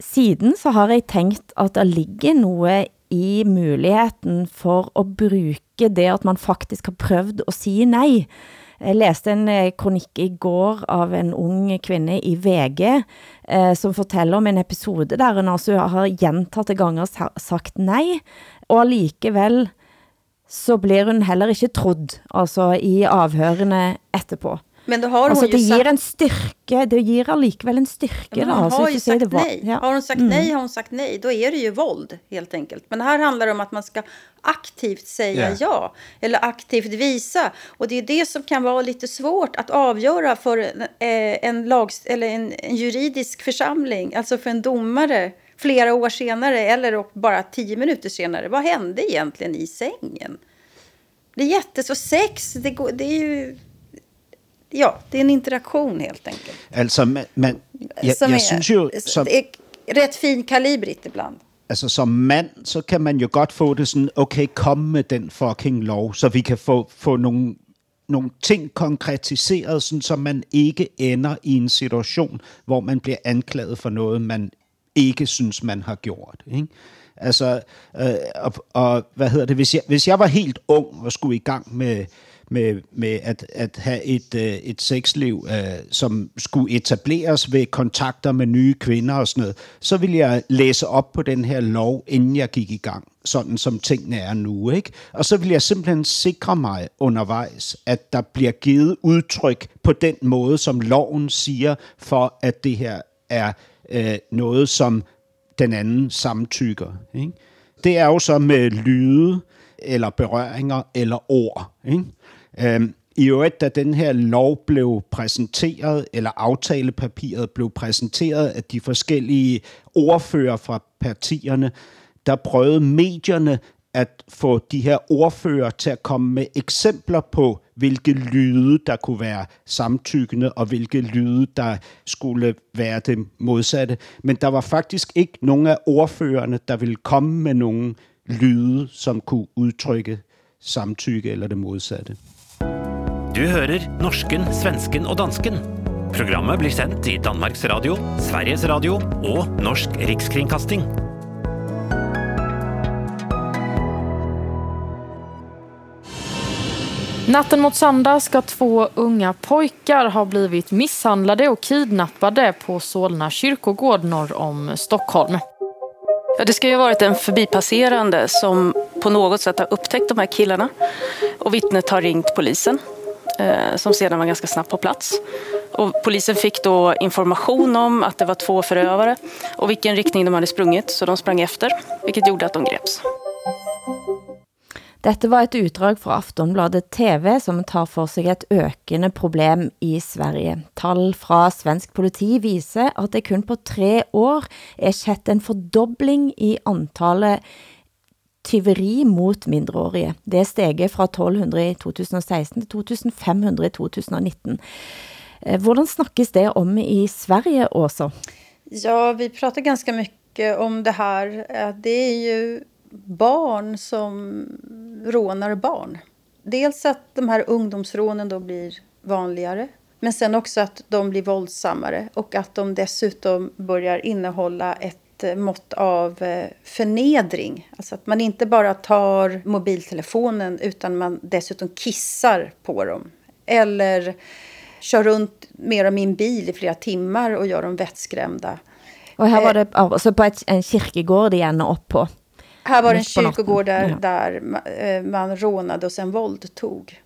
Siden så har jeg tænkt, at der ligger noget i muligheden for at bruge det, at man faktisk har prøvet at sige nej. Jeg læste en eh, kronik i går av en ung kvinde i VG, eh, som fortæller om en episode der hun altså har gentatte ganger sagt nej, og alligevel så blir hun heller ikke trodd, altså i avhørene etterpå. Men då har hon alltså, ju det ger sagt... en styrke, det ger allikevel en styrke. Men då, hon alltså, har ju sagt det var, nej. Har hon sagt mm. nej har hon sagt nej. Då är det ju våld helt enkelt. Men här handlar det om att man ska aktivt säga Ja. ja. Eller aktivt visa. Och det är det som kan vara lite svårt att avgöra för en, eh, en, lag, eller en, en juridisk församling. Alltså för en domare flera år senare eller och bara tio minuter senare. Vad hände egentligen i sängen? Det är jättesvårt. Sex, det, går, det är ju... Ja, det är en interaktion helt enkelt. Altså, men, men jeg, som jeg är, synes jo, som, det är rätt fin kalibrigt ibland. altså som mand, så kan man jo godt få det sådan, okay, kom med den fucking lov, så vi kan få, få nogle, nogle ting konkretiseret, sådan, så man ikke ender i en situation, hvor man bliver anklaget for noget, man ikke synes, man har gjort. Ikke? Altså, øh, og, og hvad hedder det, hvis jeg, hvis jeg var helt ung og skulle i gang med, med, med at, at have et, øh, et sexliv, øh, som skulle etableres ved kontakter med nye kvinder og sådan noget, så ville jeg læse op på den her lov, inden jeg gik i gang, sådan som tingene er nu. Ikke? Og så ville jeg simpelthen sikre mig undervejs, at der bliver givet udtryk på den måde, som loven siger, for at det her er øh, noget, som den anden samtykker. Ikke? Det er jo så med lyde, eller berøringer, eller ord. Ikke? Øhm, I øvrigt, da den her lov blev præsenteret, eller aftalepapiret blev præsenteret af de forskellige ordfører fra partierne, der prøvede medierne at få de her ordfører til at komme med eksempler på, hvilke lyde, der kunne være samtykkende, og hvilke lyde, der skulle være det modsatte. Men der var faktisk ikke nogen af ordførerne, der ville komme med nogen lyde, som kunne udtrykke samtykke eller det modsatte. Du hører norsken, svensken og dansken. Programmet blir sendt i Danmarks Radio, Sveriges Radio og Norsk Rikskringkasting. Natten mot söndag ska två unga pojkar ha blivit misshandlade och kidnappade på Solna kyrkogård norr om Stockholm. Ja, det ska ju ha varit en förbipasserande som på något sätt har upptäckt de här killarna. Och vittnet har ringt polisen Eh, som sedan var ganska snabbt på plats. Och polisen fick då information om att det var två förövare och vilken riktning de hade sprungit så de sprang efter vilket gjorde att de greps. Dette var et utdrag fra Aftonbladet TV, som tar for sig et økende problem i Sverige. Tal fra svensk politi viser, at det kun på tre år er skett en fordobling i antallet tyveri mot mindreårige. Det er steget fra 1200 i 2016 til 2500 i 2019. Eh, hvordan snakkes det om i Sverige også? Ja, vi pratar ganska mycket om det här. Det är ju barn som rånar barn. Dels att de här ungdomsrånen då blir vanligare. Men sen också att de blir våldsammare och att de dessutom börjar innehålla ett eh, mått av eh, förnedring. Alltså att man inte bara tar mobiltelefonen utan man dessutom kissar på dem. Eller kör runt med en bil i flera timmar och gör dem vettskrämda. Og her var det altså på et, en kirkegård de ender op på. Här var det en kyrkogård där, där eh, man rånade och sen våldtog.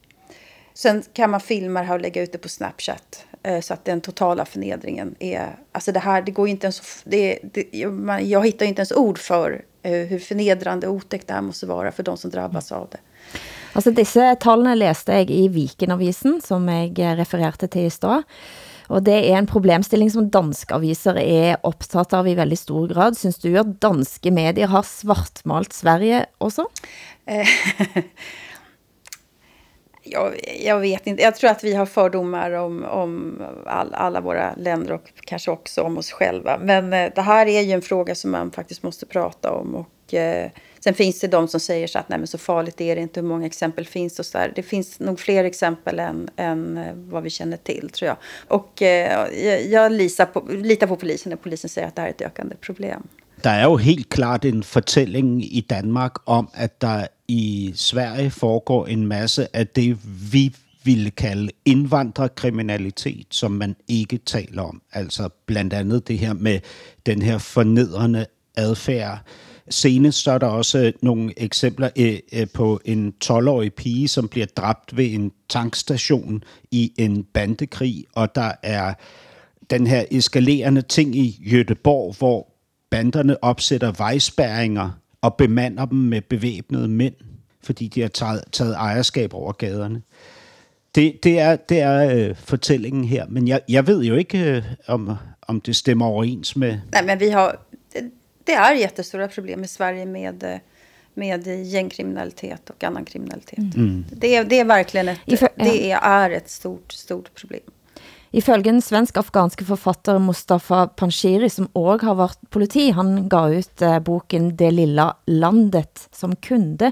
Sen kan man filma det här och lägga ut det på Snapchat. eh, Så att den totala förnedringen är... Alltså det här, det går inte ens... Det, det, jag- man, jag hittar inte ens ord för eh, hur förnedrande och otäckt det här måste vara för de som drabbas av det. Altså disse tallene læste jeg i Vikenavisen, som jeg eh, refererte til i stad. Og det er en problemstilling som danske aviser er optaget av i veldig stor grad. Synes du at danske medier har svartmalt Sverige også? Jag, jag vet inte. Jag tror att vi har fördomar om, om all, alla våra länder och kanske också om oss själva. Men eh, det här är ju en fråga som man faktiskt måste prata om. Och, eh, sen finns det de som säger så att nej, men så farligt är det inte. Hur många exempel finns det? Och så där. Det finns nog fler exempel än, än eh, vad vi känner till, tror jag. Och eh, jag, jag litar, på, litar på polisen när polisen säger att det här är ett ökande problem. Der er jo helt klart en fortælling i Danmark om, at der i Sverige foregår en masse af det, vi ville kalde indvandrerkriminalitet, som man ikke taler om. Altså blandt andet det her med den her fornedrende adfærd. Senest så er der også nogle eksempler øh, øh, på en 12-årig pige, som bliver dræbt ved en tankstation i en bandekrig, og der er den her eskalerende ting i Jødeborg, hvor banderne opsætter vejspærringer og bemander dem med bevæbnede mænd, fordi de har taget, taget ejerskab over gaderne. Det, det er, det er øh, fortællingen her, men jeg, jeg ved jo ikke, øh, om, om det stemmer overens med... Nej, men vi har, det, det är jättestora problem i Sverige med, eh, med gängkriminalitet och annan kriminalitet. Mm. Det, det är verkligen ett, det är, är ett stort, stort problem. Ifølge en svensk-afghanske forfatter Mustafa Panshiri, som også har været politi, han gav ut eh, boken Det lilla landet som kunde.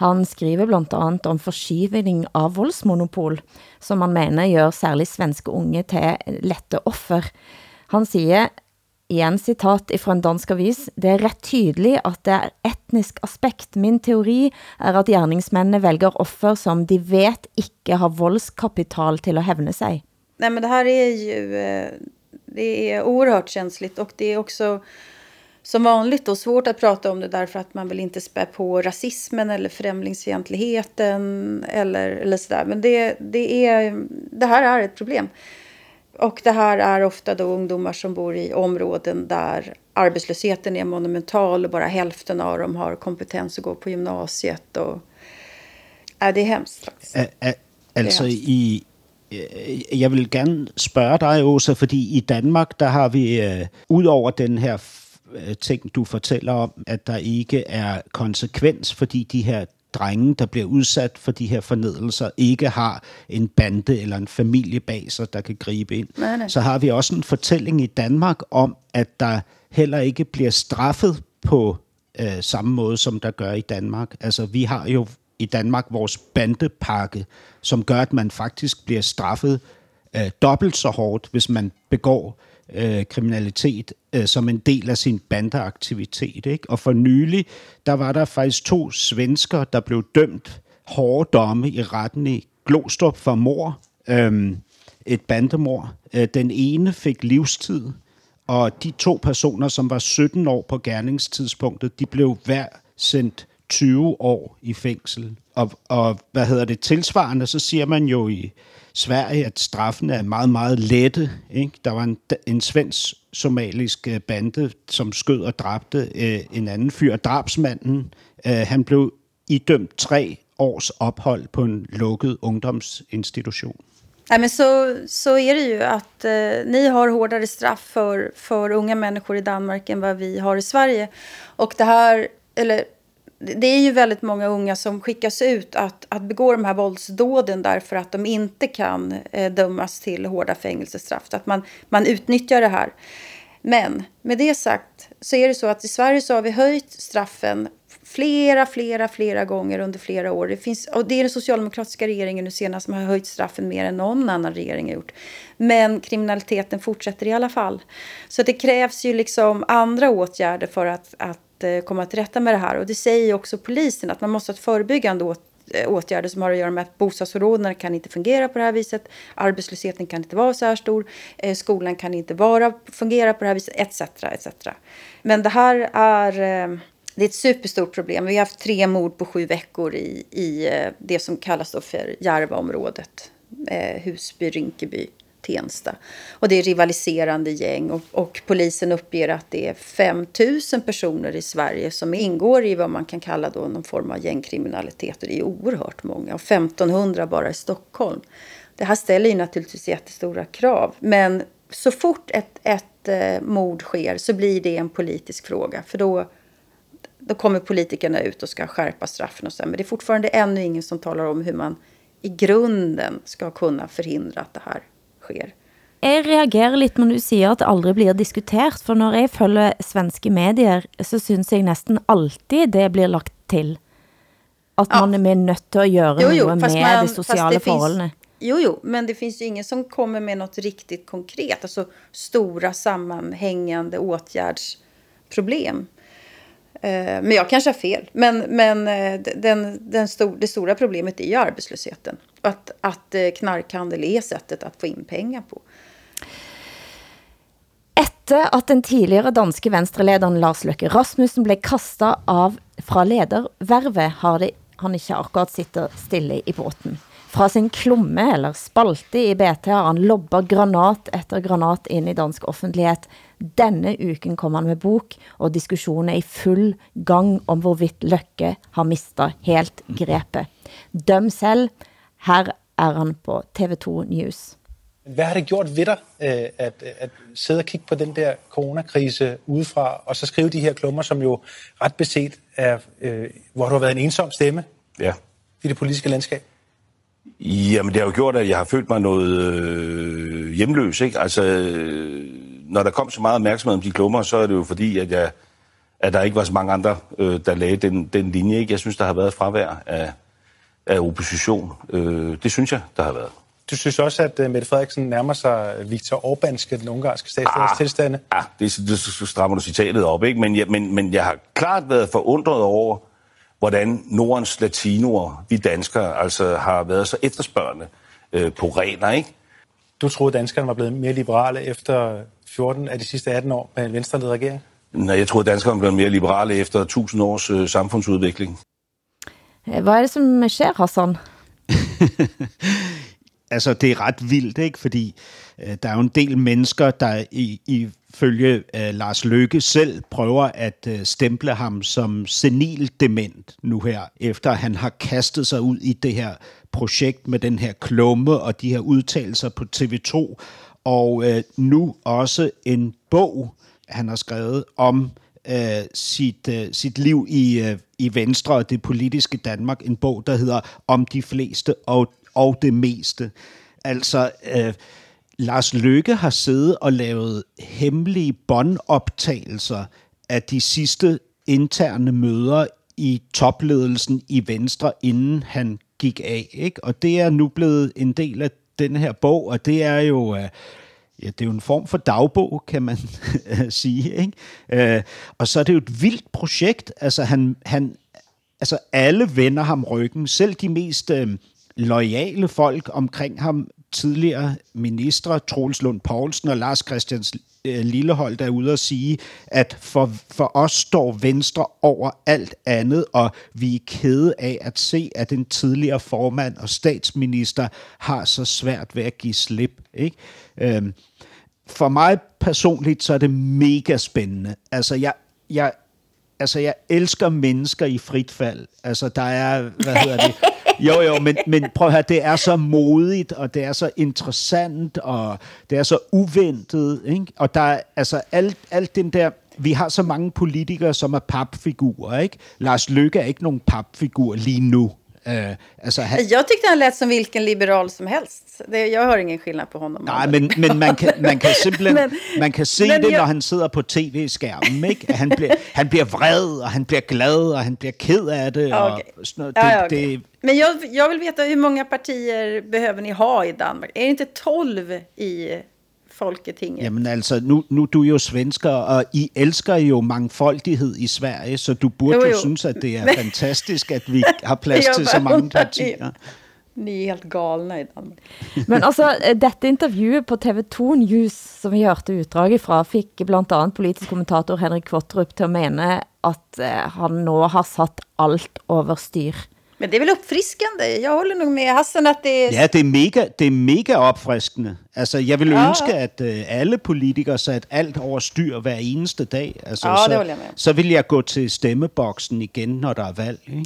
Han skriver blandt andet om forskyvning av voldsmonopol, som man mener gør særligt svenske unge til lette offer. Han siger, igen citat fra en dansk avis, det er ret tydeligt, at det er etnisk aspekt. Min teori er, at gerningsmændene vælger offer, som de vet ikke har voldskapital til at hævne sig. Nej, men det här är ju eh, det är oerhört känsligt och det är också som vanligt då svårt att prata om det därför att man vill inte spä på rasismen eller främlingsfientligheten eller, eller sådär. Men det, det, är, det här är ett problem. Och det här är ofta då ungdomar som bor i områden där arbetslösheten är monumental och bara hälften av dem har kompetens att gå på gymnasiet. Og, ja, det är hemskt faktiskt. Al- al- Altså Ja. i... øh, Jeg vil gerne spørge dig, Åsa, fordi i Danmark, der har vi, øh, ud over den her øh, ting, du fortæller om, at der ikke er konsekvens, fordi de her drenge, der bliver udsat for de her fornedelser, ikke har en bande eller en familie bag sig, der kan gribe ind. Nej, nej. Så har vi også en fortælling i Danmark om, at der heller ikke bliver straffet på øh, samme måde, som der gør i Danmark. Altså, vi har jo i Danmark vores bandepakke, som gør, at man faktisk bliver straffet øh, dobbelt så hårdt, hvis man begår øh, kriminalitet øh, som en del af sin bandeaktivitet. Ikke? Og for nylig, der var der faktisk to svensker, der blev dømt hårde domme i retten i Glostrup for mor. Øhm, øh, et bandemor. Den ene fik livstid, og de to personer, som var 17 år på gerningstidspunktet, de blev hver sendt 20 år i fængsel. Og, og hvad hedder det tilsvarende, så siger man jo i Sverige, at straffen er meget, meget lette. Ikke? Der var en, en svensk-somalisk øh, bande, som skød og dræbte øh, en anden fyr. Drabsmanden, øh, han blev idømt tre års ophold på en lukket ungdomsinstitution. Nej, men så, så är det ju att eh, ni har hårdare straff för, för unga människor i Danmark än vad vi har i Sverige. Och det här, eller det är ju väldigt många unga som skickas ut att, att begå de här våldsdåden därför att de inte kan eh, dömas till hårda fängelsestraff. Att man, man utnyttjar det här. Men med det sagt så är det så att i Sverige så har vi höjt straffen flera, flera, flera gånger under flera år. Det, finns, och det är den socialdemokratiska regeringen nu senast som har höjt straffen mer än någon annan regering har gjort. Men kriminaliteten fortsätter i alla fall. Så det krävs ju liksom andra åtgärder för att, att eh, komma till rätta med det här. Och det säger också polisen att man måste ha ett förebyggande åt, eh, åtgärder som har att göra med att bostadsområdena kan inte fungera på det här viset. Arbetslösheten kan inte vara så här stor. Eh, skolan kan inte vara, fungera på det här viset, etc. etc. Men det här är det är ett superstort problem. Vi har haft tre mord på sju veckor i, i eh, det som kallas då för Järvaområdet. Eh, Husby, Rinkeby, Tensta. Och det är rivaliserande gäng och, och, polisen uppger att det är 5 000 personer i Sverige som ingår i vad man kan kalla då någon form av gängkriminalitet. Och det är oerhört många och 1500 bara i Stockholm. Det här ställer ju naturligtvis jättestora krav. Men så fort ett, ett eh, mord sker så blir det en politisk fråga. För då då kommer politikerna ut och ska skärpa straffen och så. Men det är fortfarande ännu ingen som talar om hur man i grunden ska kunna förhindra att det här sker. Jeg reagerer lidt, når du siger, at det aldrig bliver diskutert, for når jeg følger svenske medier, så synes jeg næsten alltid det blir lagt til. At ja. man er med nødt til at gøre jo, jo, noget med man, de sociale forholdene. Jo, jo, men det finns ju ingen som kommer med något riktigt konkret, alltså stora sammanhängande åtgärdsproblem. Eh, men jag kanske har fel. Men, men eh, den, den stor, det stora problemet är ju arbetslösheten. Att, att eh, knarkhandel är sättet att få in pengar på. Efter at den tidligere danske venstrelederen Lars Løkke Rasmussen blev kastet av fra ledervervet, har det, han ikke akkurat sitter stille i båten. Fra sin klomme eller spalte i BT har han lobber granat efter granat ind i dansk offentlighed. Denne uken kom han med bok, og diskussionen er i full gang om hvorvidt Løkke har mistet helt grepet. Døm selv, her er han på TV2 News. Hvad har det gjort ved dig, øh, at, at sidde og kigge på den der coronakrise udefra, og så skrive de her klummer, som jo ret beset er, øh, hvor du har været en ensom stemme ja. i det politiske landskab? Jamen, det har jo gjort, at jeg har følt mig noget øh, hjemløs, ikke? Altså, øh, når der kom så meget opmærksomhed om de klummer, så er det jo fordi, at, jeg, at der ikke var så mange andre, øh, der lagde den, den linje, ikke? Jeg synes, der har været fravær af, af opposition. Øh, det synes jeg, der har været. Du synes også, at uh, Mette Frederiksen nærmer sig Viktor Orbánske, den ungarske statsleders ah, tilstande? Ja, ah, det, det strammer du citatet op, ikke? Men, jeg, men, men jeg har klart været forundret over, hvordan Nordens latinoer, vi danskere, altså har været så efterspørgende øh, på regler, ikke? Du troede, danskerne var blevet mere liberale efter 14 af de sidste 18 år med en venstreledet regering? Nej, jeg troede, danskerne var blevet mere liberale efter 1000 års øh, samfundsudvikling. Hvad er det, som sker, Hassan? altså, det er ret vildt, ikke? Fordi øh, der er jo en del mennesker, der i, i følge øh, Lars Løkke selv prøver at øh, stemple ham som senil dement nu her, efter han har kastet sig ud i det her projekt med den her klumme og de her udtalelser på TV2, og øh, nu også en bog, han har skrevet om øh, sit, øh, sit liv i, øh, i Venstre og det politiske Danmark. En bog, der hedder Om de fleste og, og det meste. Altså, øh, Lars Løkke har siddet og lavet hemmelige båndoptagelser af de sidste interne møder i topledelsen i Venstre, inden han gik af. Ikke? Og det er nu blevet en del af den her bog, og det er jo... Øh, ja, det er jo en form for dagbog, kan man sige. Ikke? Øh, og så er det jo et vildt projekt. Altså, han, han, altså alle vender ham ryggen. Selv de mest øh, lojale folk omkring ham tidligere ministre, Troels Lund Poulsen og Lars Christian øh, Lillehold, der er ude og sige, at for, for os står Venstre over alt andet, og vi er kede af at se, at den tidligere formand og statsminister har så svært ved at give slip. Ikke? Øhm, for mig personligt, så er det mega spændende. Altså, jeg, jeg, altså, jeg elsker mennesker i frit fald. Altså, der er, hvad hedder det, jo, jo, men, men prøv at høre, det er så modigt, og det er så interessant, og det er så uventet, ikke? Og der er altså alt, alt den der vi har så mange politikere, som er papfigurer, ikke? Lars Løkke er ikke nogen papfigur lige nu. Uh, alltså, han... Jag tyckte han lät som vilken liberal som helst. Det, jag har ingen skillnad på honom. Nej, men, men man, kan, man kan simpelthen men, man kan se det, jag... når han sidder på tv-skærmen. Ikke? Han, bliver, han bliver vred, og han bliver glad, og han bliver ked af det. Okay. Og sådan noget. Det, ja, okay. det... Men jag, jag vill veta, hur många partier behöver ni ha i Danmark? Är det inte 12 i Folketinget. Jamen altså, nu, nu du er jo svensker, og I elsker jo mangfoldighed i Sverige, så du burde jo, jo. jo synes, at det er fantastisk, at vi har plads til så mange partier. Ni er helt galne i Danmark. Men altså, dette interviewet på TV2 News, som vi hørte utdraget fra, fik blandt andet politisk kommentator Henrik Kvottrup til at mene, at uh, han nå har satt alt over styr. Men det är väl uppfriskande? Jag håller nog med Hassan att det. Ja, det är mega, det är mega opfriskende. Altså, jeg vil ja. ønske, at uh, alle politikere satte alt over styr hver eneste dag. Altså, ja, så, det jeg med. Så vil jeg gå til stemmeboksen igen, når der er valg. Ikke?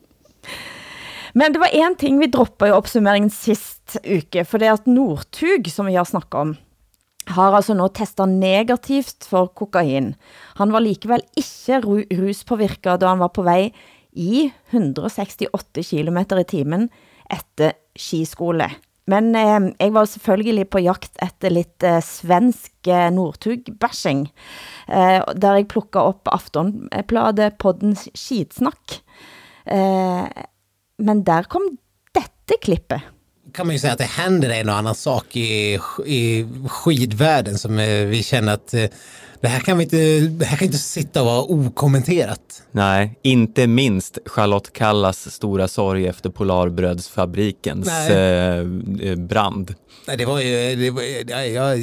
Men det var en ting, vi dropper i opsummeringen sist uke, for det er at Nortug, som vi har snakket om, har altså nå testet negativt for kokain. Han var likevel ikke ruspåvirket, da han var på vej i 168 km i timen efter skiskole. Men eh, jeg var selvfølgelig på jakt efter lidt eh, svensk eh, Nortug-bashing, eh, der jeg plukkede op Aftonbladet poddens skitsnack. Eh, men der kom dette klippet. kan man ju säga att det händer en och annan sak i, i skidvärlden som eh, vi känner att eh, det här kan vi inte, det här kan inte sitta och vara okommenterat. Nej, inte minst Charlotte Kallas stora sorg efter Polarbrödsfabrikens eh, brand. Nej, det var ju, det var, jag, jag,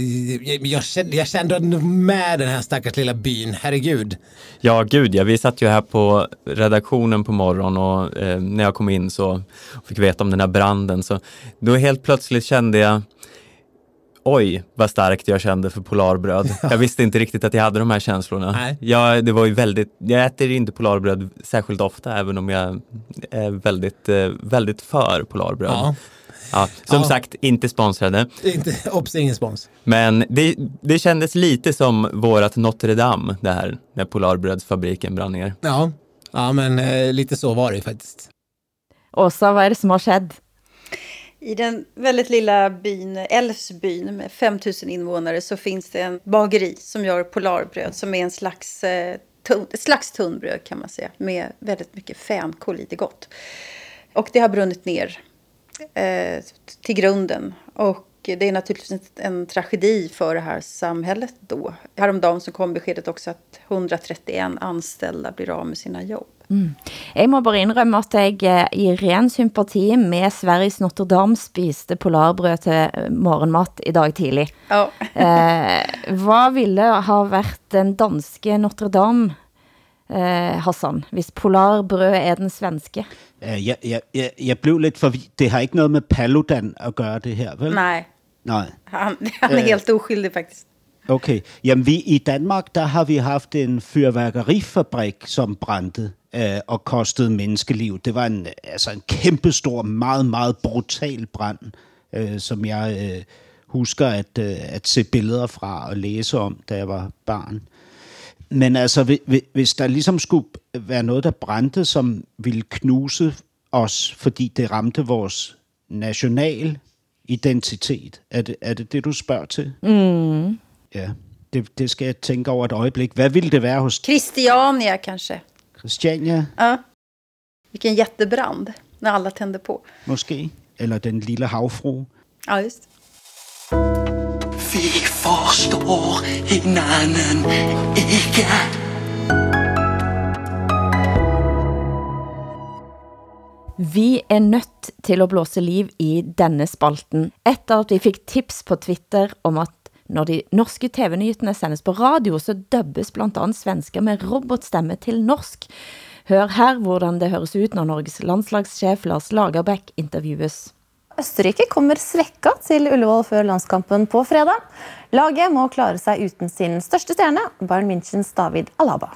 jag, kände, jag kände med den här stackars lilla byn, herregud. Ja, gud ja. Vi satt ju här på redaktionen på morgonen och eh, när jag kom in så fick veta om den här branden. Så då helt plötsligt kände jag oj vad starkt jag kände för polarbröd. Jag visste inte riktigt att jag hade de här känslorna. Nej. Jag, det var ju väldigt, jag äter inte polarbröd särskilt ofta även om jag är väldigt, eh, väldigt för polarbröd. Ja. Ja, som ja. sagt, inte sponsrade. Inte, obs, ingen spons. Men det, det kändes lite som vårat Notre Dame, det här, när Polarbrödsfabriken brann ner. Ja, ja men eh, lite så var det faktiskt. Åsa, vad är det som har skett? I den väldigt lilla byn, Älvsbyn med 5000 invånare så finns det en bageri som gör polarbröd som är en slags, eh, tun, slags tunnbröd kan man säga med väldigt mycket fänkål i det gott. Och det har brunnit ner eh, till grunden och det är naturligtvis en tragedi för det här samhället då. Häromdagen så kom beskedet också att 131 anställda blir av med sina jobb. Mm. Jeg må bare indrømme, at jeg eh, i ren sympati med Sveriges Notre Dame spiste polarbrød til eh, morgenmat i dag tidlig. Oh. eh, hvad ville ha været den danske Notre Dame, eh, Hassan, hvis polarbrød er den svenske? Uh, jeg, jeg, jeg, jeg blev lidt forvirret. Det har ikke noget med Paludan at gøre det her, vel? Nej. Nej. Han, han er uh, helt uskyldig faktisk. Okay. Jamen, vi, i Danmark, der har vi haft en fyrværkerifabrik, som brændte øh, og kostede menneskeliv. Det var en, altså en kæmpestor, meget, meget brutal brand, øh, som jeg øh, husker at, øh, at se billeder fra og læse om, da jeg var barn. Men altså, hvis der ligesom skulle være noget, der brændte, som ville knuse os, fordi det ramte vores national identitet. Er det, er det det, du spørger til? Mm. Ja, det, det skal jeg tænke over et øjeblik. Hvad ville det være hos... Christiania kanske? Christiania? Ja. Vilken jättebrand, när alla tände på. Måske. Eller den lille havfru. Ja, just. Vi forstår hinanden ikke. Vi er nødt til at blåse liv i denne spalten, efter at vi fik tips på Twitter om at når de norske tv-nyhetene sendes på radio, så dubbes blandt andet svensker med robotstemme til norsk. Hør her, hvordan det høres ut, når Norges landslagschef Lars Lagerbäck intervjues. Østerrike kommer svekket til Ullevål før landskampen på fredag. Laget må klare sig uden sin største stjerne, Bayern Münchens David Alaba.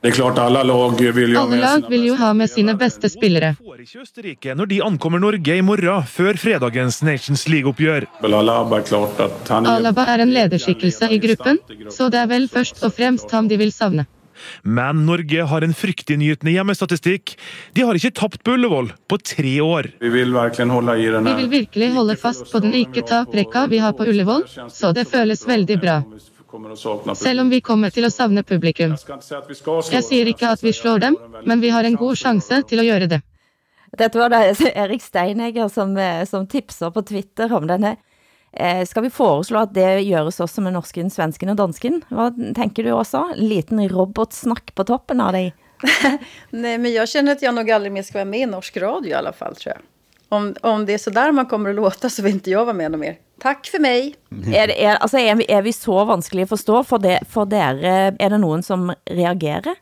Det är klart alla lag vill ju ha Alle med lag vil jo ha med sine beste spillere. Østerrike når de ankommer Norge i morgen, før fredagens Nations League-oppgjør. Alaba er er er en lederskikkelse i gruppen, så det er vel først og fremst ham de vil savne. Men Norge har en fryktinngytende hjemmestatistikk. De har ikke tapt på Ullevål på tre år. Vi vill verkligen hålla i den Vi vil virkelig holde fast på den ikke tap-rekka vi har på Ullevål, så det føles veldig bra. Kommer att sakna Selv om vi kommer til å savne publikum. Jeg sier ikke at vi slår dem, men vi har en god sjanse til å gjøre det. Dette var det Erik Steinegger som, eh, som tipser på Twitter om denne. Eh, skal vi foreslå at det gjøres også med norsken, svensken og dansken? Hvad tænker du også? Liten robotsnack på toppen av dig? Nej, men jag känner att jag nog aldrig mer ska vara med i norsk radio i alla fall, tror jag. Om, om det är så där man kommer att låta så vill inte jag vara med något mer. Tack för mig! Det- er, altså, er, vi, er vi så vanskelige at forstå for, det, for dere? Er det nogen, som reagerer? Altså,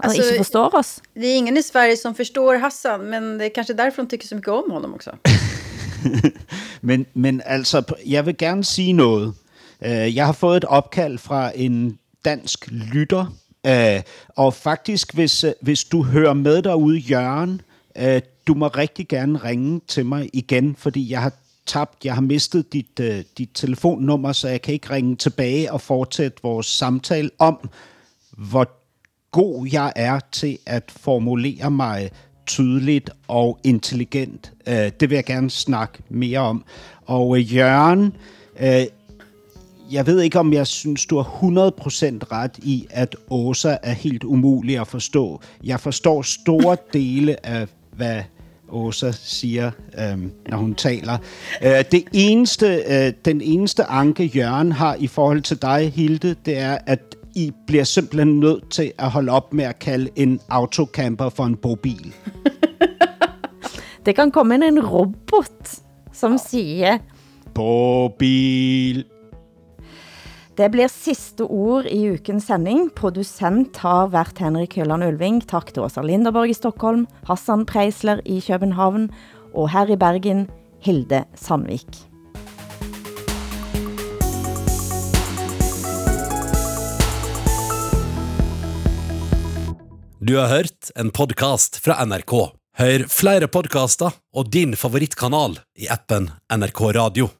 Alltså, ikke forstår oss? Det är ingen i Sverige som förstår Hassan, men det är kanske därför de tycker så mycket om honom också. Men, men altså, jeg vil gerne sige noget. Øh, Jeg har fået et opkald fra en dansk lytter, øh, og faktisk, hvis, øh, hvis du hører med derude, Jørgen, du må rigtig gerne ringe til mig igen, fordi jeg har tabt, jeg har mistet dit, øh, dit telefonnummer, så jeg kan ikke ringe tilbage og fortsætte vores samtale om, hvor god jeg er til at formulere mig tydeligt og intelligent. Øh, det vil jeg gerne snakke mere om. Og øh, Jørgen, øh, jeg ved ikke, om jeg synes, du har 100% ret i, at Åsa er helt umulig at forstå. Jeg forstår store dele af, hvad Åsa siger, øhm, når hun taler. Øh, det eneste, øh, den eneste anke, Jørgen har i forhold til dig, Hilde, det er, at I bliver simpelthen nødt til at holde op med at kalde en autocamper for en bobil. Det kan komme en robot, som siger, Bobil. Det bliver sidste ord i ukens sending. Producent har været Henrik Høland Ulving. Tak til Åsa Linderborg i Stockholm, Hassan Preisler i København og her i Bergen, Hilde Sandvik. Du har hørt en podcast fra NRK. Hør flere podcaster og din favoritkanal i appen NRK Radio.